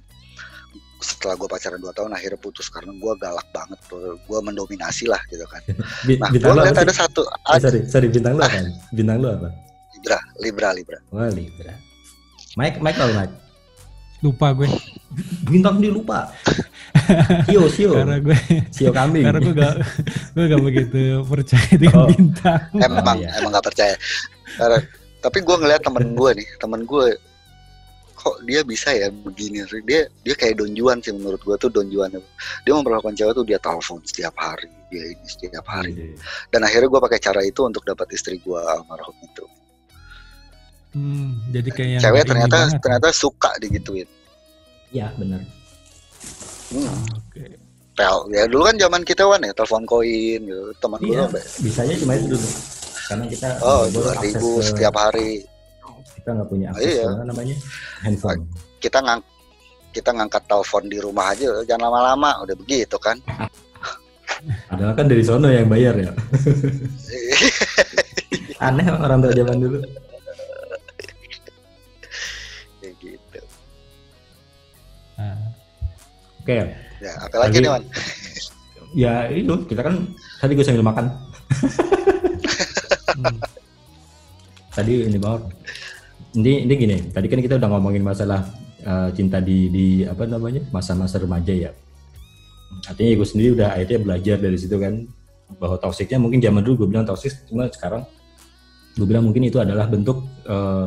Setelah gue pacaran 2 tahun akhirnya putus karena gue galak banget, gue mendominasi lah gitu kan. Nah, gue bintang lo lihat apa ada sih? satu Eh, sorry, sorry bintang lo apa? Bintang lo apa? Libra, Libra, Libra. Wah Libra. Mike, Mike tau Mike? lupa gue Bintang dia lupa. Sio, Sio. karena gue Sio kambing. karena gue gak gue gak begitu percaya dengan Oh. bintang Emang iya. emang nggak percaya. Karena- tapi gue ngeliat temen gue nih, temen gue kok dia bisa ya begini dia dia kayak Don Juan sih menurut gue tuh Don Juan dia memperlakukan cewek tuh dia telepon setiap hari dia ini setiap hari Iya. dan akhirnya gue pakai cara itu untuk dapat istri gue almarhum itu Hmm, jadi kayak yang cewek ternyata banget. ternyata suka digituin Iya benar. hmm. Oke. tel ya dulu kan zaman kita wan ya telepon koin gitu teman gue Iya. sampai Bisanya cuma itu dulu. Karena kita oh dua ribu ke- setiap hari kita nggak punya akses Iya. ke namanya handphone. kita ngang kita ngangkat telepon di rumah aja jangan lama-lama udah begitu kan Padahal kan dari sono yang bayar ya. Aneh orang tua zaman dulu. Oke, ya apalagi Lagi- nih wan ya itu kita kan tadi gue sambil makan. hmm, Tadi ini banget. Ini ini gini. Tadi kan kita udah ngomongin masalah eh, cinta di di apa namanya masa-masa remaja ya. Artinya gue sendiri udah akhirnya belajar dari situ kan bahwa toksiknya mungkin zaman dulu gue bilang toksik cuma sekarang gue bilang mungkin itu adalah bentuk eh,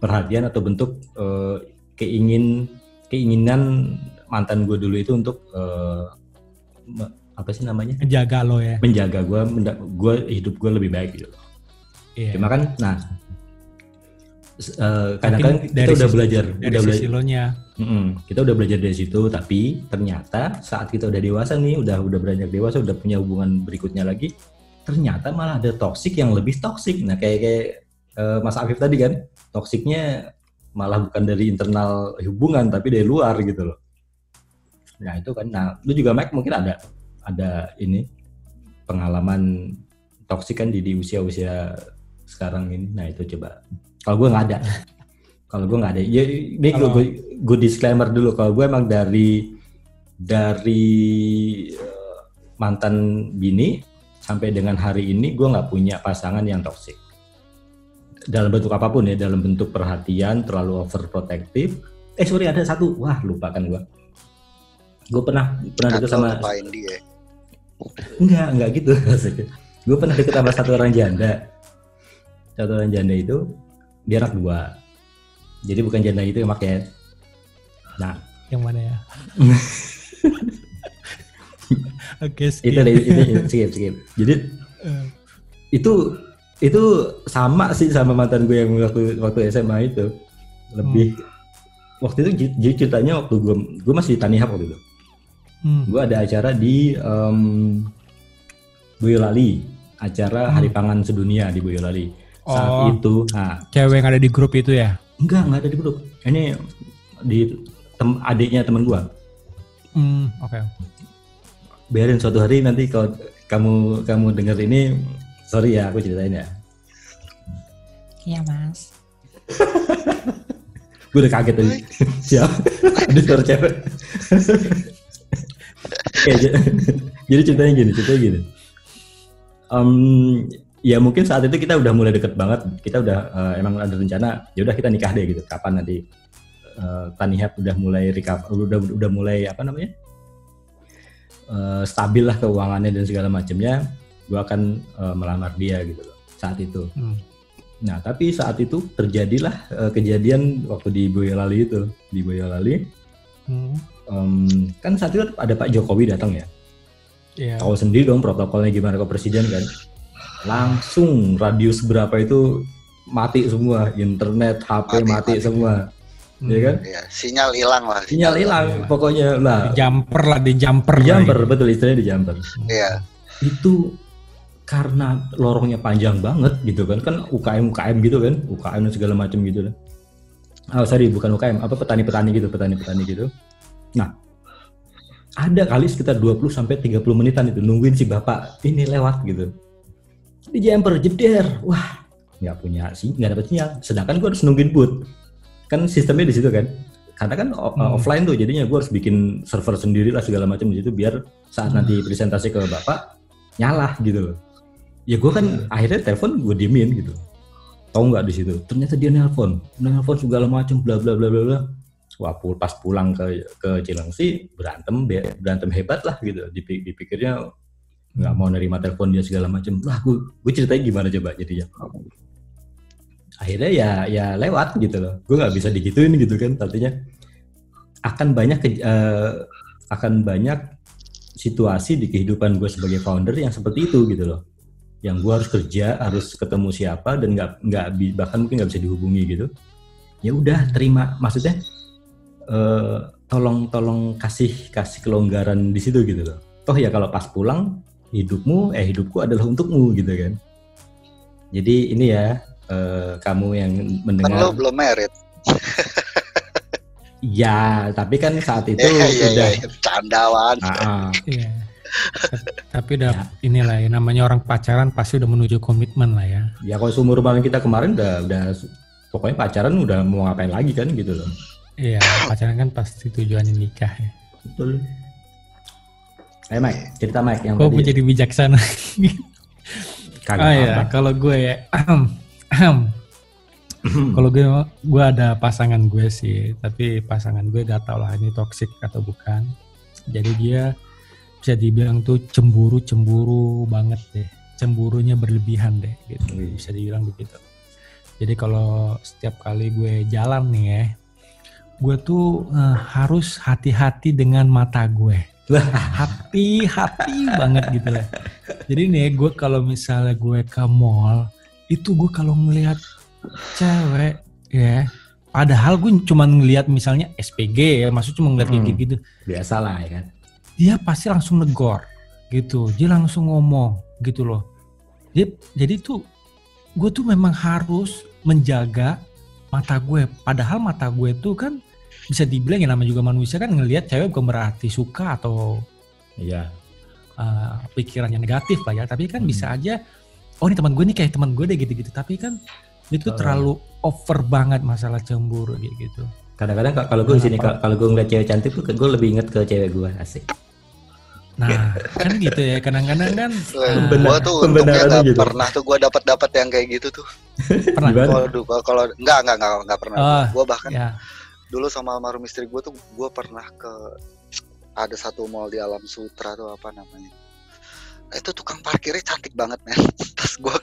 perhatian atau bentuk eh, keingin keinginan mantan gue dulu itu untuk eh, me- apa sih namanya jaga lo ya. menjaga gue gue hidup gue lebih baik gitu Iya. Cuma kan, nah eh, kadang-kadang Mungkin kita dari udah sisi- belajar, Dari udah belajar, lo nya. kita udah belajar dari situ. Tapi ternyata saat kita udah dewasa nih, udah udah beranjak dewasa, udah punya hubungan berikutnya lagi, ternyata malah ada toksik yang lebih toksik. Nah kayak kayak eh, Mas Afif tadi kan, toksiknya malah bukan dari internal hubungan, tapi dari luar gitu loh. Nah itu kan, nah lu juga Mike mungkin ada ada ini pengalaman toksik kan di, di usia-usia sekarang ini. Nah itu coba. Kalau gue nggak ada. Kalau gue nggak ada. Ya, ini gue, gue disclaimer dulu. Kalau gue emang dari dari eh, mantan bini sampai dengan hari ini gue nggak punya pasangan yang toksik. Dalam bentuk apa pun ya, dalam bentuk perhatian, terlalu overprotective. Eh sorry ada satu, wah lupa kan gue. Gue pernah pernah deket sama dia Enggak, enggak gitu. gue pernah deket sama satu orang janda. Satu orang janda itu dia anak dua. Jadi bukan janda itu yang pakai. Nah, Yang mana ya? Oke, skip. itu itu, itu skip, skip. Jadi Eh, itu itu sama sih sama mantan gue yang waktu waktu SMA itu. Lebih waktu itu jadi ceritanya waktu gue gue masih di Tanihab waktu itu. Hmm, Gue ada acara di em, Boyolali, acara Hari Pangan Sedunia di Boyolali. Saat Oh. itu, nah Cewek yang ada di grup itu ya? Enggak, enggak ada di grup. Ini di tem, adiknya teman gua. Hmm, oke. Biarin suatu hari nanti kalau kamu kamu dengar ini, sorry ya aku ceritain ya. Iya mas. Gue udah kaget tadi. Siap. Ada suara cewek. Oke, j- jadi ceritanya gini, ceritanya gini. Em, ya mungkin saat itu kita udah mulai deket banget. Kita udah eh, emang ada rencana. Ya udah kita nikah deh gitu. Kapan nanti eh, Tanihab udah mulai recover, udah udah mulai apa namanya? eh, stabil lah keuangannya dan segala macamnya. Gue akan eh, melamar dia gitu loh saat itu. Hmm. Nah, tapi saat itu terjadilah eh, kejadian waktu di Boyolali itu, di Boyolali. Hmm. Em, kan saat itu ada Pak Jokowi datang ya. Iya. Tahu sendiri dong protokolnya gimana ke presiden kan. Langsung radius berapa itu mati semua, internet, HP Mati, mati, mati. semua, Hmm. ya kan? ya sinyal hilang lah Sinyal hilang, pokoknya lah. Di jumper lah, di jumper. Di jumper, ini. betul istilahnya di jumper. iya Itu karena lorongnya panjang banget gitu kan, kan UKM UKM gitu kan, UKM dan segala macam gitu kan. Oh sorry, bukan UKM, apa petani-petani gitu, petani-petani gitu. Nah, ada kali sekitar 20 sampai 30 menitan itu nungguin si bapak ini lewat gitu. Di jumper jeder, wah nggak punya sih, nggak dapet sinyal. Sedangkan gue harus nungguin boot, kan sistemnya di situ kan. Karena kan Hmm. offline tuh, jadinya gue harus bikin server sendiri lah segala macam di situ biar saat nanti presentasi ke bapak nyala gitu loh. Ya gue kan akhirnya telepon gue diemin gitu. Tahu nggak di situ? Ternyata dia nelpon, nelpon segala macam bla bla bla bla bla. Wah pas pulang ke ke Cilengsi berantem be- berantem hebat lah gitu. Dipi- dipikirnya nggak mau nerima telepon dia segala macam. Lah gue gue ceritain gimana coba jadinya. Akhirnya ya ya lewat gitu loh. Gue nggak bisa digituin gitu kan. Artinya akan banyak ke- eh, akan banyak situasi di kehidupan gue sebagai founder yang seperti itu gitu loh yang gue harus kerja harus ketemu siapa dan nggak nggak bahkan mungkin nggak bisa dihubungi gitu ya udah terima maksudnya eh, tolong tolong kasih kasih kelonggaran di situ gitu loh toh ya kalau pas pulang hidupmu eh hidupku adalah untukmu gitu kan jadi ini ya eh, kamu yang Kan lo mendengar belum merit. ya tapi kan saat itu Iya iya udah iya. Candawan. Ah, ah. Iya. Tapi udah inilah ya namanya orang pacaran pasti udah menuju komitmen lah ya. ya kalau seumur paling kita kemarin udah udah pokoknya pacaran udah mau ngapain lagi kan gitu loh Iya, pacaran kan pasti tujuannya nikah ya. betul Eh Mike, cerita Mike yang Kok tadi menjadi bijaksana? kagak Ah ya, apa. kalau gue ya, kalau gue gue ada pasangan gue sih, tapi pasangan gue gak tau lah ini toxic atau bukan. Jadi dia bisa dibilang tuh cemburu cemburu banget deh, cemburunya berlebihan deh, gitu. Bisa dibilang begitu. Jadi kalau setiap kali gue jalan nih ya, gue tuh eh, harus hati-hati dengan mata gue. Hati-hati banget gitu lah. Jadi nih gue kalau misalnya gue ke mall itu gue kalau ngelihat cewek ya padahal gue cuma ngelihat misalnya SPG ya maksud cuma ngeliat Hmm. gitu biasa lah ya kan? Dia pasti langsung negor gitu. Dia langsung ngomong gitu loh. Dia, jadi tuh gue tuh memang harus menjaga mata gue. Padahal mata gue tuh kan bisa dibilang ya nama juga manusia kan ngelihat cewek bukan berarti suka atau iya uh, pikirannya negatif lah ya tapi kan Hmm. bisa aja oh ini teman gue nih kayak teman gue deh gitu-gitu tapi kan itu Oh. terlalu over banget masalah cemburu gitu kadang-kadang ka- kalau gue di sini ka- kalau gue ngeliat cewek cantik tuh gue lebih inget ke cewek gue asik nah kan gitu ya kadang-kadang kan uh, Gua tuh untungnya gak gitu. pernah tuh gua dapat dapat yang kayak gitu tuh. pernah? Waduh, kalau kalau enggak enggak enggak enggak pernah. Ah, Gua bahkan ya dulu sama almarhum istri gue tuh gue pernah ke ada satu mall di Alam Sutra tuh apa namanya. Itu tukang parkirnya cantik banget men. Pas gue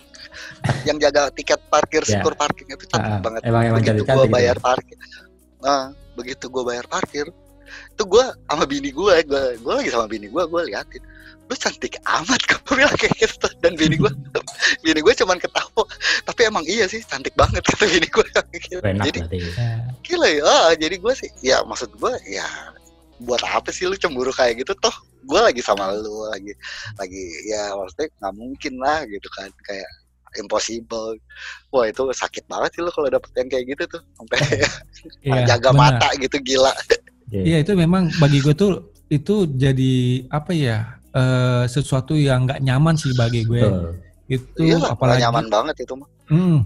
yang jaga tiket parkir Ya. sekur parkirnya itu cantik Ah, banget. emang emang begitu gue bayar parkir nah begitu gue bayar parkir itu gue sama bini gue gue gue lagi sama bini gue gue liatin lu cantik amat gue bilang kayak gitu. Dan bini gue bini gue cuman ketawa. Tapi emang iya sih cantik banget kata bini gue gitu. enak jadi ya. gila ya. Ah, jadi gue sih ya maksud gue ya buat apa sih lu cemburu kayak gitu toh? Gue lagi sama lu lagi lagi ya maksudnya nggak mungkin lah gitu kan. Kayak impossible. Wah itu sakit banget sih lu kalau dapet yang kayak gitu tuh. Sampai Iya, jaga mata gitu gila. Iya itu memang bagi gue tuh itu jadi apa ya eh, sesuatu yang nggak nyaman sih bagi gue Betul. itu iya lah apalagi nyaman banget itu mah Hmm.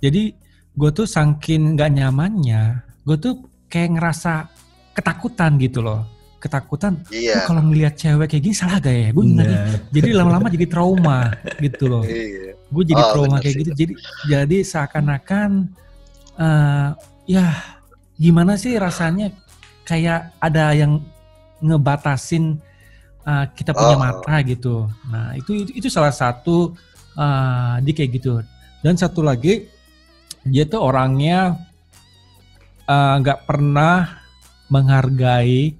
Jadi gue tuh saking nggak nyamannya, gue tuh kayak ngerasa ketakutan gitu loh. Ketakutan, "Lu iya kalau ngelihat cewek kayak gini salah gak ya? Gue nanti Nah, jadi lama-lama jadi trauma gitu loh. iya Gue jadi Oh, trauma kayak sih gitu. Jadi jadi seakan-akan eh ya gimana sih rasanya kayak ada yang ngebatasin eh, kita punya Oh. mata gitu. Nah itu itu, itu salah satu eh dia kayak gitu. Dan satu lagi dia tuh orangnya eh, nggak pernah menghargai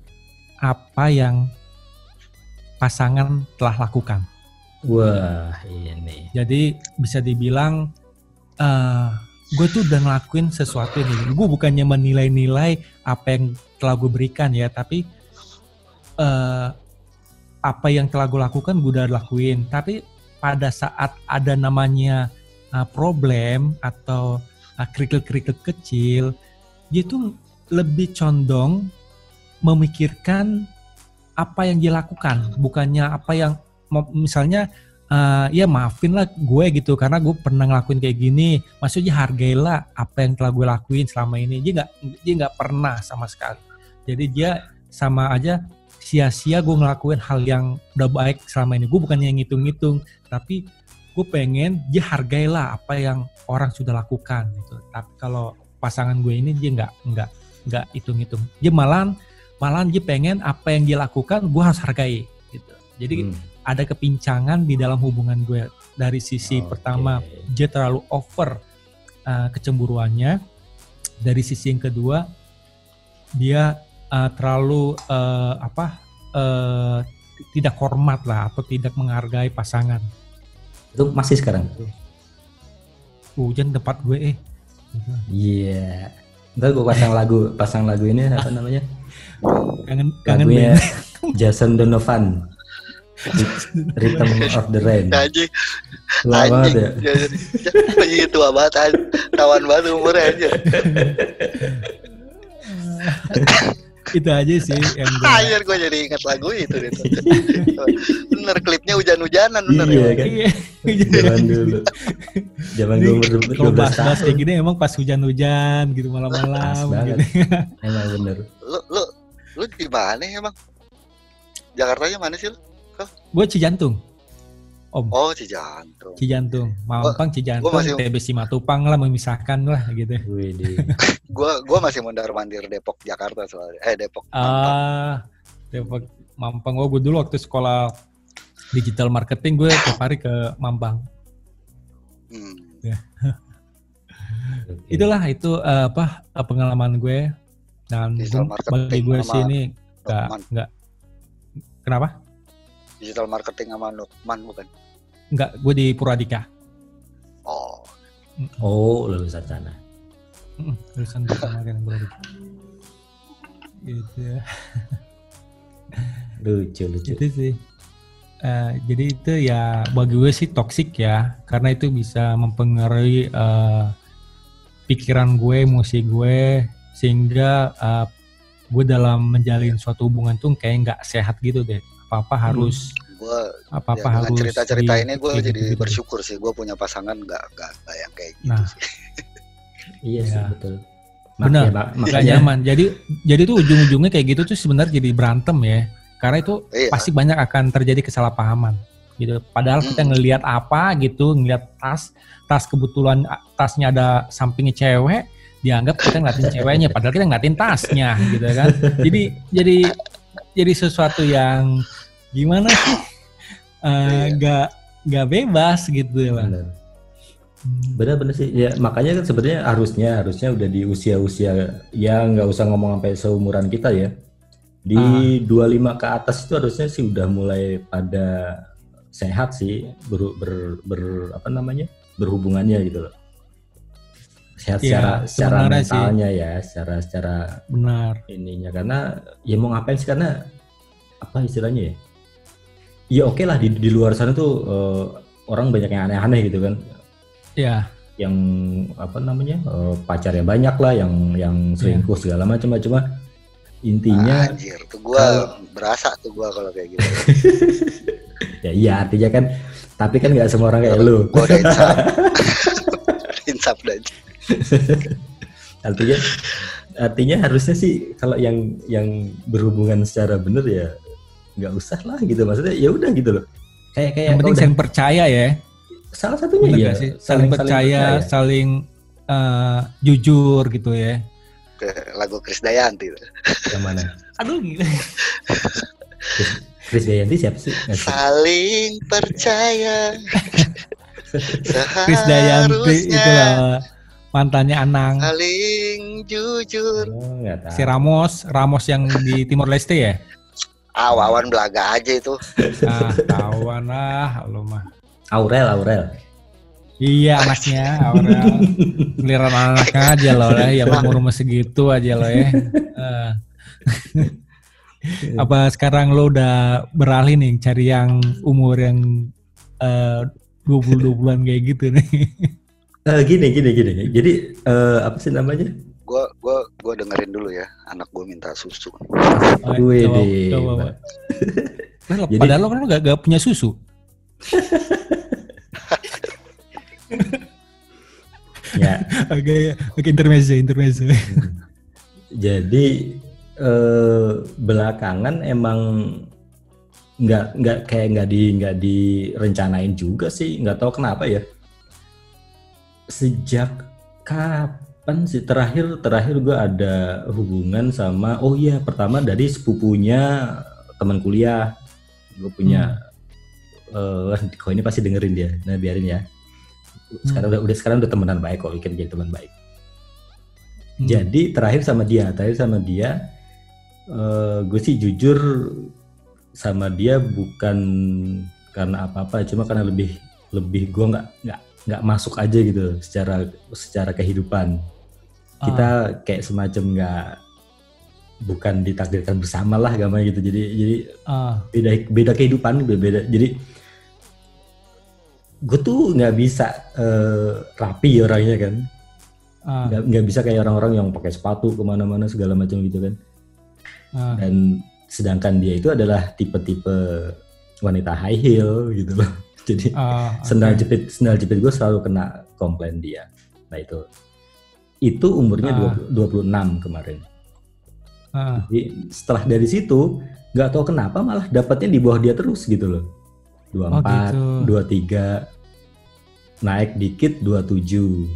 apa yang pasangan telah lakukan. wah ini Jadi bisa dibilang eh gue tuh udah ngelakuin sesuatu ini. Gue bukannya menilai-nilai apa yang telah gue berikan ya, tapi eh apa yang telah gue lakukan gue udah lakuin. Tapi pada saat ada namanya eh, problem atau eh, kerikil-kerikil kecil, dia tuh lebih condong memikirkan apa yang dia lakukan, bukannya apa yang misalnya eh, ya maafin lah gue gitu karena gue pernah ngelakuin kayak gini. Maksudnya hargailah apa yang telah gue lakuin selama ini. Dia nggak dia nggak pernah sama sekali. Jadi dia sama aja sia-sia gue ngelakuin hal yang udah baik selama ini. Gue bukannya ngitung-ngitung tapi gue pengen dia hargailah apa yang orang sudah lakukan gitu. Tapi kalau pasangan gue ini dia nggak nggak nggak hitung-hitung dia malah malah dia pengen apa yang dia lakukan gue harus hargai gitu. Jadi Hmm, ada kepincangan di dalam hubungan gue dari sisi oke. pertama dia terlalu over uh, kecemburuannya. Dari sisi yang kedua dia uh, terlalu uh, apa uh, tidak hormat lah atau tidak menghargai pasangan Itu masih sekarang. Hujan tempat gue eh. Iya. Ntar gue pasang lagu, pasang lagu ini apa namanya? Kangen kangen Lagunya. Jason Donovan. Rhythm of the Rain. Anjing, Tua banget ya. Anjing tua banget. Tawan banget umurnya aja. itu aja sih yang gue Akhir gue jadi ingat lagu itu deh. bener klipnya hujan-hujanan bener Iya ya. kan. Iya. Zaman dulu. Zaman gue umur Kalau 12 bahas-bahas kayak tahun. gini emang pas hujan-hujan gitu malam-malam banget. gitu. Emang bener. Lu lu lu di mana emang? Jakartanya mana sih lu? gue Cijantung. Om, Oh, Cijantung. Cijantung. Mampang Cijantung, gua masih- TB Simatupang lah memisahkan lah gitu. Wih, di Gua gua masih mondar mandir Depok Jakarta soalnya. Eh Depok. Ah, Depok Mampang. Oh, gue dulu waktu sekolah digital marketing gue tiap hari ke Mampang. Hmm. Oke. Itulah itu eh, apa eh, pengalaman gue dan bagi gue sih ini nggak nggak kenapa? Digital marketing sama Nukman bukan? Nggak, gue di Purwadika. Oh, Oh, lulusan sana. Mm, Jurusan kemarin Purwadika. Gitu ya. Lucu, lucu. itu sih Eh, jadi itu ya bagi gue sih toksik ya karena itu bisa mempengaruhi eh, pikiran gue emosi gue sehingga eh, gue dalam menjalin suatu hubungan tuh kayak nggak sehat gitu deh apa apa harus gua apa apa ya, dengan harus cerita-cerita ini gue jadi gitu-gitu. bersyukur sih. Gue punya pasangan nggak nggak nggak yang kayak gitu Nah. sih. Iya sih, Ya. betul. Benar, Makanya, nggak makanya nyaman jadi jadi tuh ujung-ujungnya kayak gitu tuh sebenarnya jadi berantem ya karena itu Iya. pasti banyak akan terjadi kesalahpahaman gitu. Padahal kita Mm. ngelihat apa gitu, ngelihat tas, tas kebetulan tasnya ada sampingnya cewek, dianggap kita ngeliatin ceweknya, padahal kita ngeliatin tasnya gitu kan. Jadi jadi jadi sesuatu yang gimana sih? Eh, Iya. Nggak nggak bebas gitu lah. benar. Benar-benar sih. Ya makanya kan sebenarnya harusnya harusnya udah di usia-usia ya nggak usah ngomong sampai seumuran kita ya. Di Ah. 25 ke atas itu harusnya sih udah mulai pada sehat sih ber, ber, ber- apa namanya? berhubungannya gitu loh. Sehat Iya, secara secara sebenarnya sih. mentalnya ya, secara secara Benar. ininya karena ya mau ngapain sih karena apa istilahnya ya? Ya oke lah di di luar sana tuh eh, orang banyak yang aneh-aneh gitu kan. Ya, yang apa namanya eh, pacarnya banyak lah yang yang selingkuh segala macam cuma intinya Anjir, tuh gue kalau- berasa tuh gue kalau kayak gitu. ya iya artinya kan tapi kan nggak semua orang kayak lu. Gue udah insaf. insaf dan artinya artinya harusnya sih kalau yang yang berhubungan secara bener ya nggak usah lah gitu maksudnya ya udah gitu loh kayak kayak yang penting udah- saling percaya ya. salah satunya Bener ya nggak sih? Saling, percaya, saling eh, jujur gitu ya. ke lagu Chris Dayanti. tuh. yang mana Aduh gila. Chris Dayanti siapa sih? Saling percaya. Chris Dayanti itu Seharusnya lah mantannya Anang. saling jujur. oh, Si Ramos, Ramos yang di Timor Leste ya? Ah, Wawan belaga aja itu. Ah, tahuan lah, lo mah. Aurel Aurel Iya anaknya, Aurel. Giliran anaknya aja lo lah, ya umur umur segitu aja lo ya. Eh. apa sekarang lo udah beralih nih cari yang umur yang eh, 20-20an kayak gitu nih. Eh, gini gini gini jadi eh, apa sih namanya Gua gua gua dengerin dulu ya. Anak gua minta susu. Coba. Lah, Jadi- Padahal lo kan gak, gak punya susu. ya Oke, oke intermezzo, intermezzo. jadi eh, belakangan emang nggak nggak kayak nggak di nggak direncanain juga sih nggak tahu kenapa ya sejak kapan sih? Terakhir terakhir gue ada hubungan sama oh iya pertama dari sepupunya teman kuliah. Gue punya eh kok ini pasti dengerin dia. Nah biarin ya. Sekarang udah udah sekarang udah temenan baik kok kita jadi teman baik. Hmm. jadi terakhir sama dia, terakhir sama dia, eh gue sih jujur sama dia bukan karena apa-apa, cuma karena lebih lebih gue nggak nggak nggak masuk aja gitu secara secara kehidupan kita kayak semacam nggak bukan ditakdirkan bersama lah gamanya gitu. Jadi jadi Ah, beda beda kehidupan beda, beda. jadi gue tuh nggak bisa eh, rapi orangnya kan. Ah, nggak nggak bisa kayak orang-orang yang pakai sepatu ke mana-mana segala macam gitu kan. Ah. dan sedangkan dia itu adalah tipe-tipe wanita high heel gitu loh. Jadi Ah, sendal oke. jepit sendal jepit gue selalu kena komplain dia. Nah itu itu umurnya Ah. 20 26 kemarin Ah, jadi setelah dari situ nggak tahu kenapa malah dapatnya di bawah dia terus gitu loh 24 gitu. 23 naik dikit 27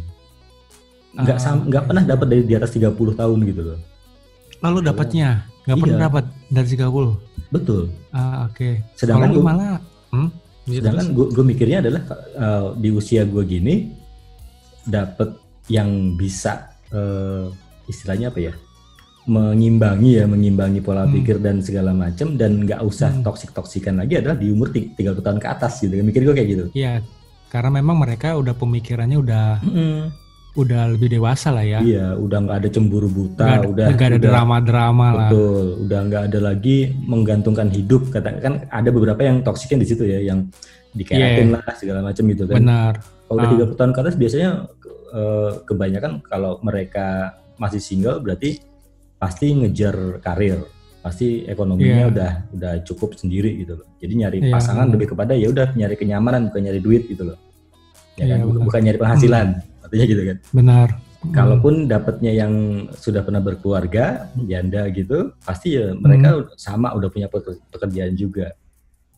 nggak Ah, nggak oke. pernah dapat dari di atas 30 tahun gitu loh Lalu dapatnya nggak Iya. pernah dapat dari 30. betul Ah, oke. sedangkan Kalau lu gue malah hmm? Sedangkan gue mikirnya adalah uh, di usia gue gini dapat yang bisa uh, istilahnya apa ya mengimbangi ya mengimbangi pola Hmm. pikir dan segala macam dan nggak usah Hmm. toksik toksikan lagi adalah di umur ti- 30 tahun ke atas gitu mikir gue kayak gitu Iya, karena memang mereka udah pemikirannya udah udah lebih dewasa lah ya. iya udah nggak ada cemburu buta ada, udah nggak ada udah- drama-drama lah. betul udah nggak ada lagi menggantungkan hidup katakan kan ada beberapa yang toksiknya di situ ya yang dikeratin lah segala macam gitu kan Benar. Kalau udah Ah. 30 tahun ke atas biasanya eh, kebanyakan kalau mereka masih single berarti pasti ngejar karir, pasti ekonominya Iya. udah udah cukup sendiri gitu loh. Jadi nyari Iya. pasangan lebih kepada ya udah nyari kenyamanan bukan nyari duit gitu loh. Ya Iya, kan? Bukan- bukan nyari penghasilan, artinya gitu kan. Benar. Kalaupun dapatnya yang sudah pernah berkeluarga, janda gitu, pasti ya mereka sama udah punya peker- pekerjaan juga.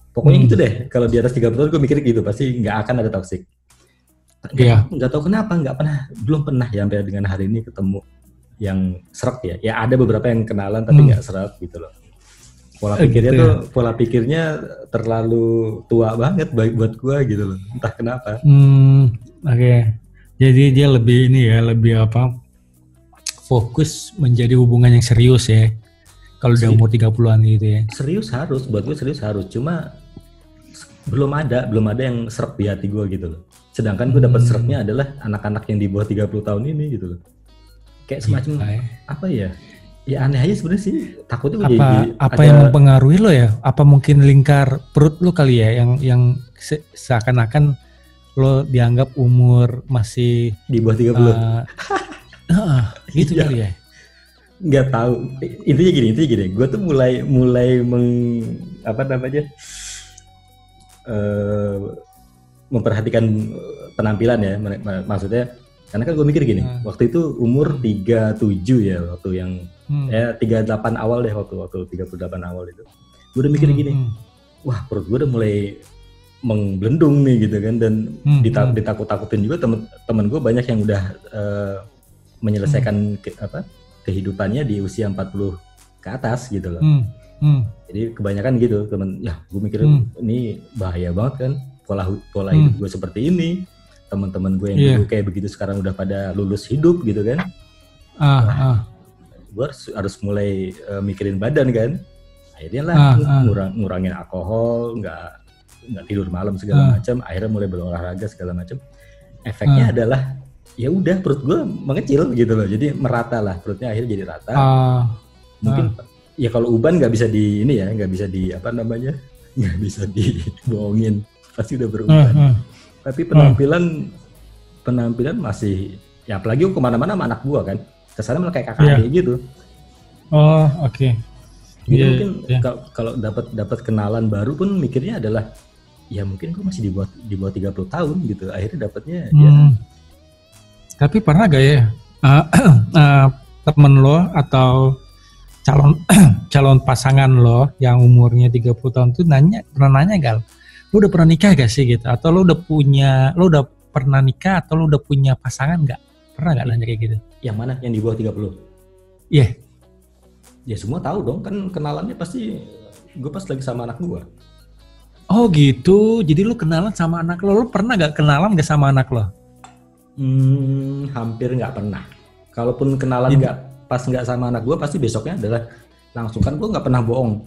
Pokoknya Hmm. gitu deh. Kalau di atas 30 tahun gue mikir gitu, pasti nggak akan ada toxic. Iya. Nggak tahu kenapa, nggak pernah, belum pernah ya sampai dengan hari ini ketemu yang serak ya. Ya ada beberapa yang kenalan tapi Hmm. nggak serak gitu loh. Pola Eh, pikirnya gitu ya. tuh, pola pikirnya terlalu tua banget baik buat gue gitu loh. Entah kenapa. Hmm, oke. Jadi dia lebih ini ya, lebih apa? Fokus menjadi hubungan yang serius ya. Kalau udah umur 30-an gitu ya. serius harus buat gue serius harus cuma belum ada belum ada yang serap di hati gue gitu loh sedangkan gue dapat Hmm. serapnya adalah anak-anak yang di bawah 30 tahun ini gitu loh kayak semacam Gila ya. apa ya ya aneh aja sebenarnya sih takutnya apa jadi apa ada- yang mempengaruhi lo ya? Apa mungkin lingkar perut lo kali ya yang yang se- seakan-akan lo dianggap umur masih di bawah 30 eh, heeh, gitu Iya. kali ya? nggak tahu intinya gini intinya gini gue tuh mulai mulai meng apa namanya eh memperhatikan penampilan ya mak- mak- maksudnya karena kan gue mikir gini Hmm. waktu itu umur 37 ya waktu yang Hmm. ya 38 awal deh waktu waktu 38 awal itu gue udah mikir Hmm, gini hmm, wah perut gue udah mulai menggelendung nih gitu kan dan hmm, hmm. ditakut-takutin juga temen temen gue banyak yang udah eh, menyelesaikan ke- apa kehidupannya di usia 40 ke atas gitu loh Hmm, hmm, jadi kebanyakan gitu temen ya gue mikir Hmm. ini bahaya banget kan pola pola Hmm. hidup gue seperti ini. Teman-teman gue yang Iya. dulu kayak begitu sekarang udah pada lulus hidup gitu kan. Ah, ah, gue harus, harus mulai eh, mikirin badan kan. Akhirnya lah Ah, ah. ngurang, ngurangin alkohol nggak nggak tidur malam segala Ah. macam. Akhirnya mulai berolahraga segala macam. Efeknya adalah ya udah perut gue mengecil gitu loh. Jadi merata lah perutnya akhirnya jadi rata. Ah, mungkin ya kalau uban nggak bisa di ini ya nggak bisa di apa namanya? Nggak bisa dibohongin pasti udah ah, beruban ah. tapi penampilan penampilan masih ya apalagi ke mana-mana sama anak gua kan ke sana malah kayak kakak Iya. adik gitu Oh, oke. jadi Iya, mungkin iya. kal- kalau dapat dapat kenalan baru pun mikirnya adalah ya mungkin gue masih di bawah di bawah 30 tahun gitu akhirnya dapatnya ya Hmm. Tapi pernah gak ya uh, uh, temen lo atau calon calon pasangan lo yang umurnya 30 tahun tuh nanya pernah nanya gal, lo udah pernah nikah gak sih gitu? Atau lo udah punya lo udah pernah nikah atau lo udah punya pasangan gak? Pernah gak nanya kayak gitu? yang mana yang di bawah 30 Iya. ya semua tahu dong kan kenalannya pasti gue pas lagi sama anak gua Oh gitu. Jadi lo kenalan sama anak lo. Lo pernah gak kenalan gak sama anak lo? Hmm, hampir nggak pernah. Kalaupun kenalan nggak pas nggak sama anak gue, pasti besoknya adalah langsung kan gue nggak pernah bohong,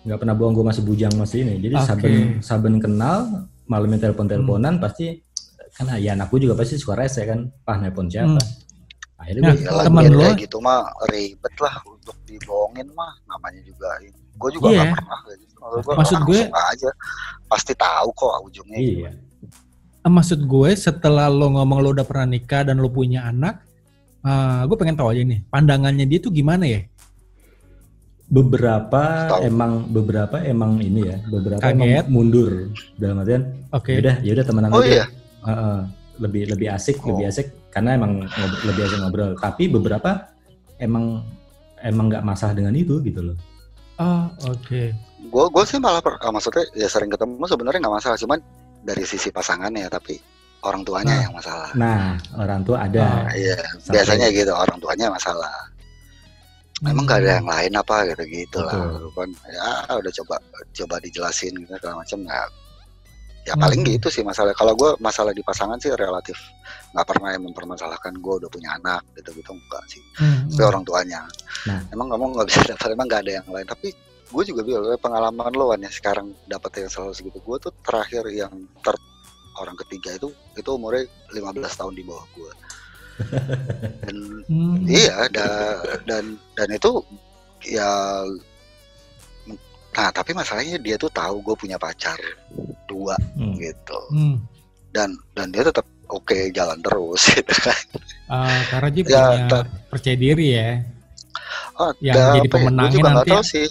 nggak pernah bohong gue masih bujang masih ini. Jadi Oke. saben saben kenal malamnya telepon-teleponan pasti kan ya anakku juga pasti suka rese kan, ah nelpon siapa? Akhirnya Nah, gue Iyalah, temen biar lo- kayak gitu mah ribet lah untuk dibohongin mah namanya juga gue juga Iya. nggak pernah gitu Maksud gue Maksud gue- langsung aja pasti tahu kok ujungnya iya. Eh, Maksud gue setelah lo ngomong lo udah pernah nikah dan lo punya anak, eh, gue pengen tahu aja nih pandangannya dia tuh gimana ya? Beberapa Tahu. emang beberapa emang ini ya, beberapa Kaget. emang mundur dalam artian Oke. yaudah yaudah temenan oh aja. iya Heeh, lebih lebih asik Oh. lebih asik karena emang ngob- lebih asik ngobrol tapi beberapa emang emang nggak masalah dengan itu gitu loh Oh, oke. gue gue sih malah per- ah, maksudnya ya sering ketemu sebenarnya nggak masalah cuman dari sisi pasangannya tapi orang tuanya Nah. yang masalah nah orang tua ada Ah. iya biasanya gitu orang tuanya masalah emang nggak ada yang lain apa gitu gitu lah. Kan ya udah coba coba dijelasin gitu segala macam ya. Ya Hmm. paling gitu sih masalah. Kalau gue masalah di pasangan sih relatif nggak pernah yang mempermasalahkan gue udah punya anak gitu gitu enggak sih. Hmm, tapi hmm. orang tuanya. Nah. emang kamu nggak bisa dapat emang nggak ada yang lain. Tapi gue juga bilang "Eh, pengalaman lo ya sekarang dapat yang selalu segitu. Gue tuh terakhir yang ter orang ketiga itu itu umurnya 15 tahun di bawah gue dan Hmm. Iya, da- dan dan itu ya nah tapi masalahnya dia tuh tahu gue punya pacar dua Hmm. gitu Hmm. dan dan dia tetap oke jalan terus gitu kan Ah, karena dia Ya, punya percaya diri ya. oh, Yang jadi ya, pemenangnya nanti tahu sih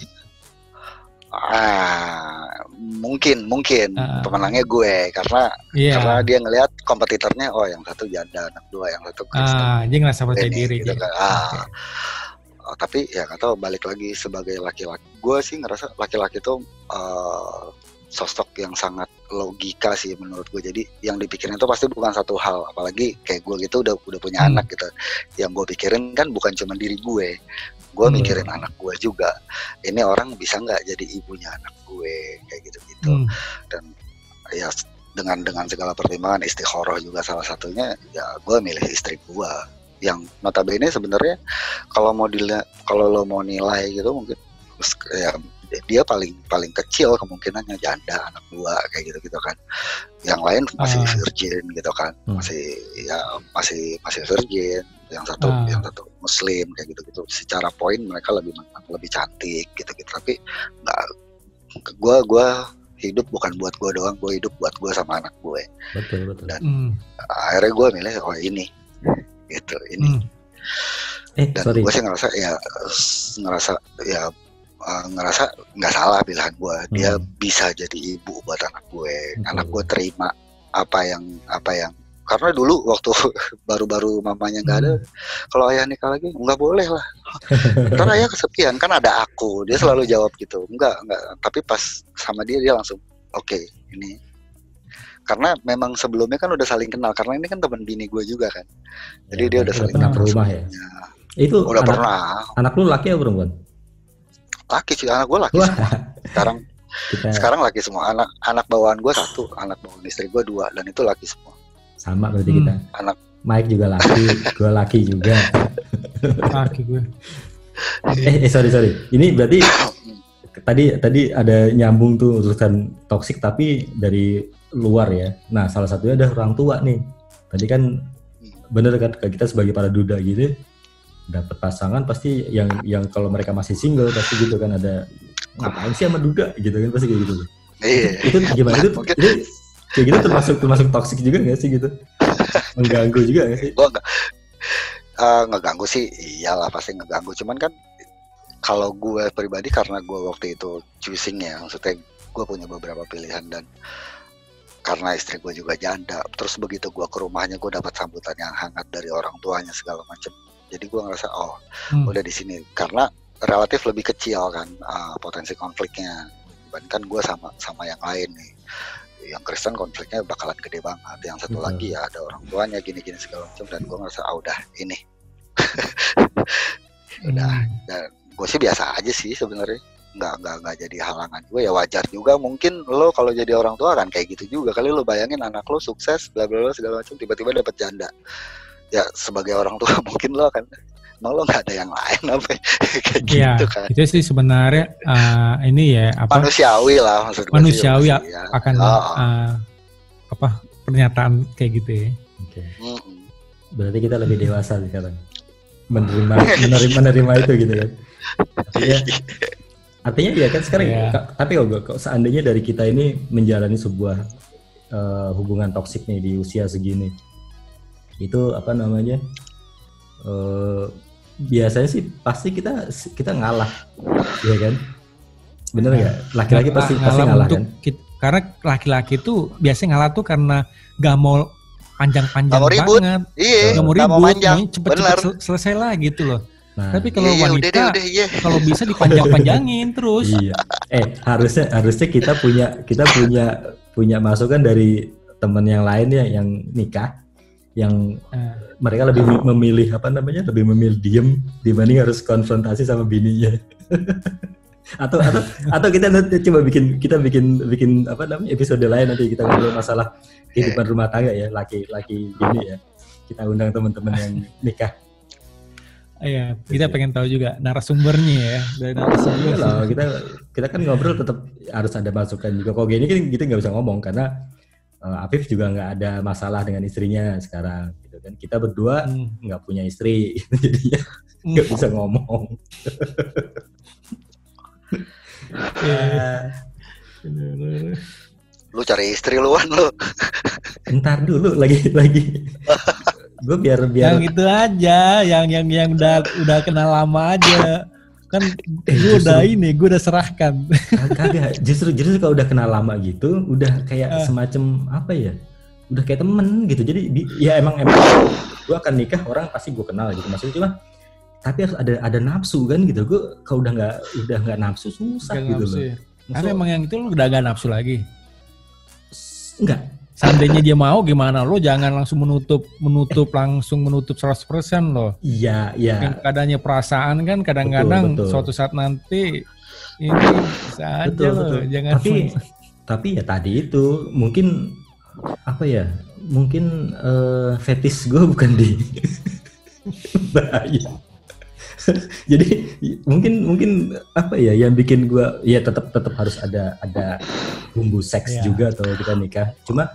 ah mungkin mungkin Ah. pemenangnya gue karena Iya. karena dia ngelihat kompetitornya oh yang satu janda anak dua yang satu Kristen Ah, dia ngerasa percaya diri gitu dia. kan. Ah. Oh, tapi ya nggak tahu balik lagi sebagai laki-laki gue sih ngerasa laki-laki itu eh, sosok yang sangat logika sih menurut gue jadi yang dipikirin itu pasti bukan satu hal apalagi kayak gue gitu udah udah punya Hmm. anak gitu yang gue pikirin kan bukan cuma diri gue gue Hmm. mikirin anak gue juga ini orang bisa nggak jadi ibunya anak gue kayak gitu gitu Hmm. dan ya dengan dengan segala pertimbangan istikharah juga salah satunya ya gue milih istri gue yang notabene sebenarnya kalau mau dilihat kalau lo mau nilai gitu mungkin ya dia paling paling kecil kemungkinannya janda anak dua kayak gitu gitu kan yang lain masih Ah. virgin gitu kan Hmm. masih ya masih masih virgin yang satu Ah. yang satu muslim kayak gitu gitu secara poin mereka lebih lebih cantik gitu gitu tapi nggak gue gua hidup bukan buat gue doang gue hidup buat gue sama anak gue betul betul Dan- Hmm. akhirnya gue milih oh ini gitu ini Hmm. eh dan gue sih ngerasa ya ngerasa ya uh, ngerasa nggak salah pilihan gue dia Hmm. bisa jadi ibu buat anak gue. Betul. anak gue terima apa yang apa yang karena dulu waktu baru-baru mamanya nggak ada kalau ayah nikah lagi nggak boleh lah. Ntar ayah kesepian kan ada aku. Dia selalu jawab gitu. Nggak nggak. Tapi pas sama dia dia langsung oke ini. Karena memang sebelumnya kan udah saling kenal karena ini kan teman bini gue juga kan. Jadi Ya, dia udah saling kenal ke rumah ya itu udah anak, pernah. anak lu laki atau perempuan laki sih anak gue laki Wah. semua sekarang kita sekarang laki semua anak anak bawaan gue satu anak bawaan istri gue dua dan itu laki semua sama berarti Hmm. kita Anak. Mike juga laki gue laki juga Laki gue. eh, eh sorry sorry ini berarti tadi tadi ada nyambung tuh urusan toksik tapi dari luar ya. Nah salah satunya ada orang tua nih. Tadi kan bener kan kita sebagai para duda gitu dapat pasangan pasti yang yang kalau mereka masih single pasti gitu kan ada ngapain sih sama duda gitu kan pasti kayak gitu. iya Itu gimana itu, Mungkin- itu kayak gitu termasuk termasuk toksik juga nggak sih gitu? Mengganggu juga nggak sih? gue nggak eh, ngeganggu sih iyalah pasti ngeganggu cuman kan kalau gue pribadi karena gue waktu itu choosing ya maksudnya gue punya beberapa pilihan dan karena istri gue juga janda terus begitu gue ke rumahnya gue dapat sambutan yang hangat dari orang tuanya segala macem jadi gue ngerasa oh Hmm. udah di sini. Karena relatif lebih kecil kan uh, potensi konfliknya. Dibandingkan gue sama sama yang lain nih. Yang Kristen konfliknya bakalan gede banget. Yang satu Betul. lagi ya ada orang tuanya gini-gini segala macam. Dan gue ngerasa ah udah ini. Udah. Hmm. dan gue sih biasa aja sih sebenarnya. Nggak nggak nggak jadi halangan gue ya wajar juga. Mungkin lo kalau jadi orang tua kan kayak gitu juga kali. Lo bayangin anak lo sukses bla bla bla segala macam tiba-tiba dapat janda ya sebagai orang tua mungkin lo akan emang lo nggak ada yang lain apa ya? kayak Iya, gitu kan itu sih sebenarnya eh, ini ya apa manusiawi lah maksud Manusiawi ya, pasti, ya. akan Oh, eh, apa pernyataan kayak gitu ya. Oke. Mm-mm. Berarti kita lebih dewasa sekarang. Menerima menerima menerima itu gitu kan. Artinya artinya ya kan sekarang ka- tapi kalau gua- kalau seandainya dari kita ini menjalani sebuah eh, hubungan toksik nih di usia segini. Itu apa namanya? eh, biasanya sih pasti kita kita ngalah. ya kan? Bener nggak? Laki-laki pasti Ng- pasti ngalah untuk kan? kit- karena laki-laki tuh biasanya ngalah tuh karena gak mau panjang-panjang Nggak mau ribut. banget, Iya, gak mau nggak ribut, mau manjang. maunya cepet-cepet sel- selesai lah gitu loh. Nah, Tapi kalau Iya, iya, udah wanita deh, udah, iya. kalau bisa dipanjang-panjangin terus. Iya. Eh harusnya harusnya kita punya kita punya punya masukan dari teman yang lain ya yang nikah yang Eh, mereka lebih mi- memilih apa namanya lebih memilih diem dibanding harus konfrontasi sama bininya. atau atau atau kita nanti coba bikin kita bikin bikin apa namanya episode lain nanti kita ngobrol masalah kehidupan rumah tangga ya laki-laki bini ya. Kita undang teman-teman yang nikah. Iya, kita pengen tahu juga narasumbernya ya. Dari narasumber. Iya loh, kita kita kan ngobrol tetap harus ada masukan juga. Kok gini kan kita nggak bisa ngomong karena eh, Afif juga nggak ada masalah dengan istrinya sekarang, gitu kan. Kita berdua Hmm. nggak punya istri, jadinya nggak bisa ngomong. Iya. Bener-bener. Lu cari istri luan lu. Ntar dulu lagi lagi. Gue biar biar Yang itu aja, yang yang yang udah udah kenal lama aja. Kan gue udah ini, gue udah serahkan. kagak. Justru justru kalau udah kenal lama gitu, udah kayak Ah. semacam apa ya? Udah kayak temen gitu. Jadi ya emang emang gue akan nikah orang pasti gue kenal gitu. Maksudnya cuma tapi harus ada ada nafsu kan gitu. Gue kalau udah nggak udah nggak nafsu susah Gak gitu nafsu loh. ya. Tapi Maksud- emang yang itu lu udah gak nafsu lagi. enggak. Seandainya dia mau gimana lo jangan langsung menutup menutup langsung menutup 100% loh. Iya, iya. Yang keadaannya perasaan kan kadang-kadang Betul, betul. suatu saat nanti ini bisa aja Betul, loh, betul. jangan Tapi tapi ya tadi itu mungkin apa ya? Mungkin eh, fetish gue bukan di bahaya. Jadi mungkin mungkin apa ya yang bikin gue ya tetap tetap harus ada ada bumbu seks Iya. juga atau kita nikah. Cuma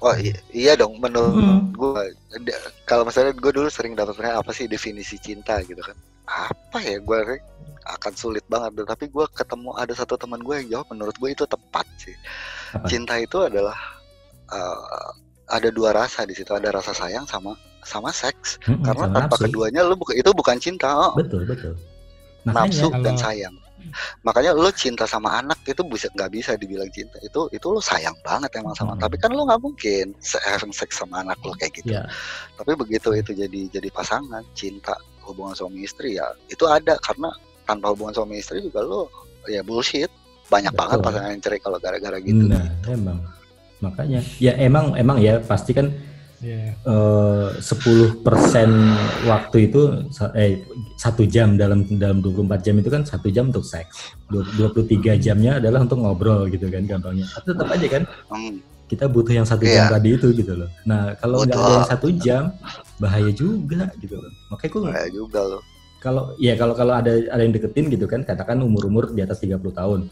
Oh iya, iya dong menurut Hmm. gua da- kalau misalnya gue dulu sering dapetnya apa sih definisi cinta gitu kan apa ya gue akan sulit banget tapi gue ketemu ada satu teman gue yang jawab menurut gue itu tepat sih Apa? cinta itu adalah uh, ada dua rasa di situ ada rasa sayang sama sama seks mm-mm, karena tanpa nafsu. keduanya lu buka- itu bukan cinta oh, betul betul. nafsu dan sayang makanya lu cinta sama anak itu bisa nggak bisa dibilang cinta. Itu itu lu sayang banget emang sama Hmm. tapi kan lu nggak mungkin having sex sama anak lu kayak gitu. Ya tapi begitu itu jadi jadi pasangan cinta hubungan suami istri ya itu ada. Karena tanpa hubungan suami istri juga lo ya bullshit. Banyak Betul. banget pasangan yang cerai kalau gara-gara gitu. Nah emang. Makanya ya emang emang ya pasti kan Iya. eh, 10% waktu itu eh satu jam dalam dalam 24 jam itu kan satu jam untuk seks. Dua- 23 jamnya adalah untuk ngobrol gitu kan gampangnya. Tapi tetap aja kan Hmm, kita butuh yang satu Iya. jam tadi itu gitu loh. Nah kalau nggak ada yang satu jam bahaya juga gitu loh. Makanya gue kayak juga lo kalau ya kalau kalau ada ada yang deketin gitu kan katakan umur umur di atas 30 tahun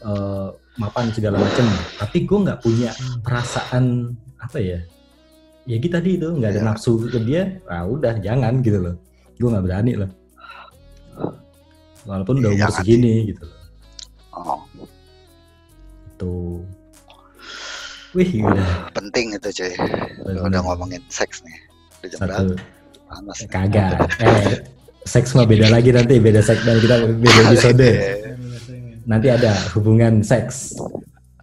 eh mapan segala macem tapi gue nggak punya perasaan apa ya ya gitu tadi itu nggak ada Iya. nafsu ke dia ah udah jangan gitu loh. Gue nggak berani lah walaupun udah Iya, umur jangan segini gitu loh. Oh, tuh wih udah. Penting itu cuy. Bener. udah ngomongin seks nih. Udah jam satu. berapa? Panas nih. kagak. Eh seks mah beda lagi nanti beda segmen kita beda episode. Nanti ada hubungan seks.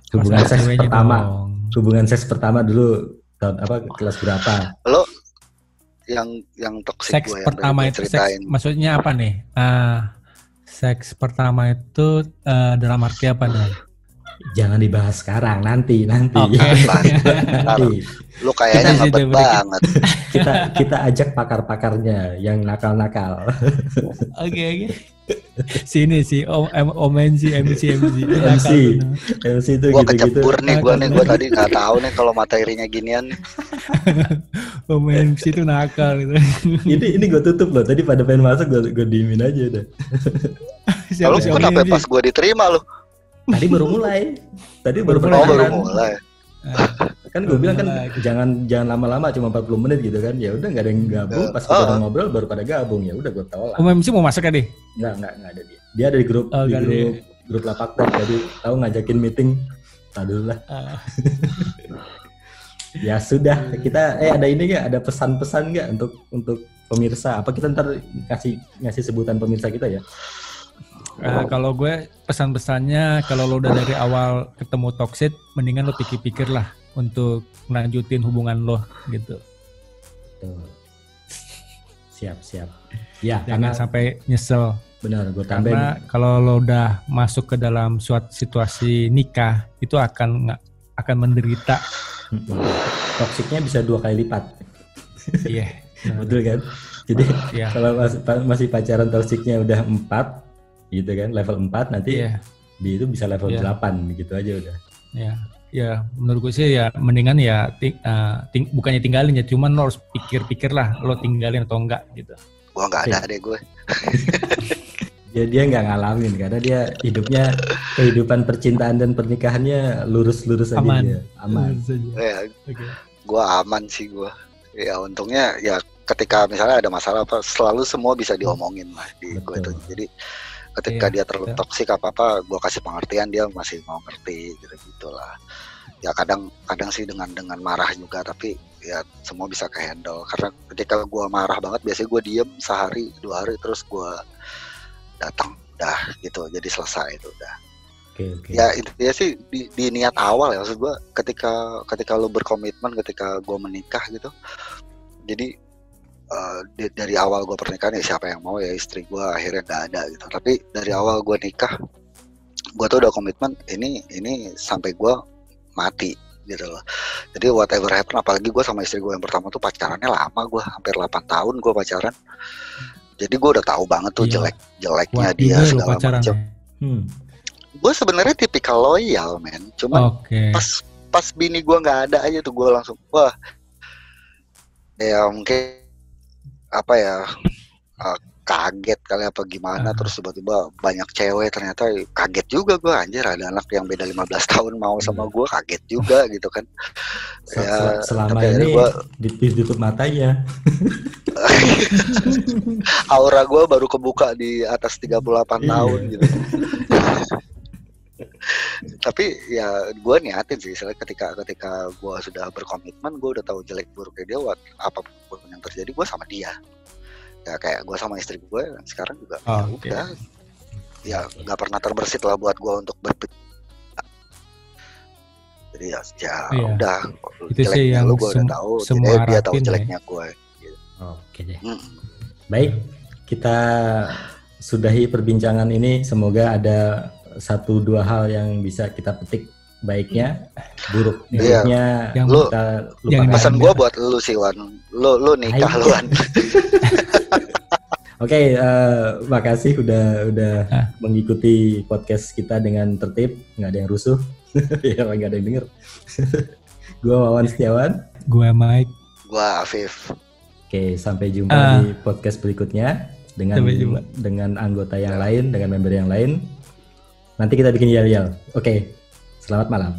Hubungan Masalah seks pertama. dong. hubungan seks pertama dulu tahun apa kelas berapa lo yang yang toxic Seks gua yang pertama tadi itu seks maksudnya apa nih? Ah, seks pertama itu eh, dalam arti apa nih? jangan dibahas sekarang nanti nanti Oke. nanti lu kayaknya berikan. banget kita kita ajak pakar-pakarnya yang nakal-nakal Oke oke. Sini sih Om Om MC MC MC. MC. MC itu gua gitu-gitu kecebur nih gua nih gua tadi nggak tahu nih kalau materinya ginian Om MC itu nakal gitu. ini ini gue tutup loh tadi pada pengen masuk gue gue diemin aja udah Lalu Om kenapa MC? pas gua diterima lu tadi baru mulai tadi baru Baru oh baru perkenalan. mulai kan gue bilang kan Lagi. jangan jangan lama-lama cuma 40 menit gitu kan. Ya udah nggak ada yang gabung. Pas kita Oh. ngobrol baru pada gabung. Ya udah gue tolak. Oh, MC mau masuk ya, Di? nggak nggak nggak ada dia. Dia ada di grup Oh, di grup grup lapak Pop, jadi tahu ngajakin meeting? Tadi dulu lah. Ah. ya sudah kita eh ada ini nggak? Ada pesan-pesan nggak untuk untuk pemirsa? Apa kita ntar kasih ngasih sebutan pemirsa kita ya Eh, kalau gue pesan-pesannya kalau lo udah dari awal ketemu toxic mendingan lo pikir-pikir lah untuk lanjutin hubungan lo gitu. Tuh. siap siap. Ya jangan karena sampai nyesel. Benar gue tambahin. Karena kalau lo udah masuk ke dalam suatu situasi nikah itu akan nggak akan menderita. Toksiknya bisa dua kali lipat. Iya. Betul kan? Jadi Iya. kalau masih, masih pacaran toksiknya udah empat gitu kan level 4 nanti iya di itu bisa level Iya. 8 gitu aja udah ya ya menurut gue sih ya mendingan ya ting- eh, ting- bukannya tinggalin ya cuman lo harus pikir-pikir lah lo tinggalin atau enggak gitu Gua nggak ada deh gue. dia dia nggak ngalamin karena dia hidupnya kehidupan percintaan dan pernikahannya lurus-lurus aja Aman. dia aman Ya, Oke. gua aman sih gua. Ya untungnya ya ketika misalnya ada masalah apa selalu semua bisa diomongin lah di gue itu. Jadi ketika Iya, dia terlalu betul. toksik apa apa gua kasih pengertian dia masih mau ngerti gitu gitulah. Ya kadang kadang sih dengan dengan marah juga tapi ya semua bisa ke handle karena ketika gua marah banget biasanya gua diem sehari dua hari terus gua datang dah gitu jadi selesai itu udah oke oke ya intinya sih di, di niat awal ya maksud gua ketika ketika lu berkomitmen ketika gua menikah gitu jadi eh, di- dari awal gua pernikahan ya siapa yang mau ya istri gua akhirnya nggak ada gitu tapi dari awal gua nikah gua tuh udah komitmen ini ini sampai gua mati gitu loh jadi whatever happen apalagi gua sama istri gua yang pertama tuh pacarannya lama gua hampir 8 tahun gua pacaran jadi gua udah tahu banget tuh Iya. jelek jeleknya Kuat dia segala macam ya. hmm. gue sebenarnya tipikal loyal men cuman Oke. pas pas bini gua nggak ada aja tuh gue langsung wah ya mungkin apa ya eh, kaget kali apa gimana terus tiba-tiba banyak cewek ternyata kaget juga gua anjir ada anak yang beda 15 tahun mau sama Iya. gua kaget juga gitu kan Se- Ya, sel- selama ini gua- ditutup matanya aura gua baru kebuka di atas 38 Iya. tahun gitu tapi ya gue niatin sih misalnya ketika ketika gue sudah berkomitmen gue udah tahu jelek buruknya dia what, apa pun yang terjadi gue sama dia ya kayak gue sama istri gue sekarang juga ya Oh, Oke. udah ya nggak pernah terbersit lah buat gue untuk berpikir jadi ya, ya Iya. udah Itu sih jeleknya yang lu gue udah tahu semua jadi dia tahu ya. jeleknya gue oke deh Mm. baik kita sudahi perbincangan ini semoga ada satu dua hal yang bisa kita petik baiknya buruk Iya. buruknya Yang- Lu- kita yang lupakan pesan gue buat lu sih Wan lu lu nikah lu Wan Oke, eh, makasih udah udah Ah. mengikuti podcast kita dengan tertib, nggak ada yang rusuh, ya nggak ada yang denger. Gua Wawan Setiawan. Gue Mike. gue Afif Oke, sampai jumpa Ah. di podcast berikutnya dengan dengan anggota yang lain, dengan member yang lain. Nanti kita bikin yel-yel. Oke, selamat malam.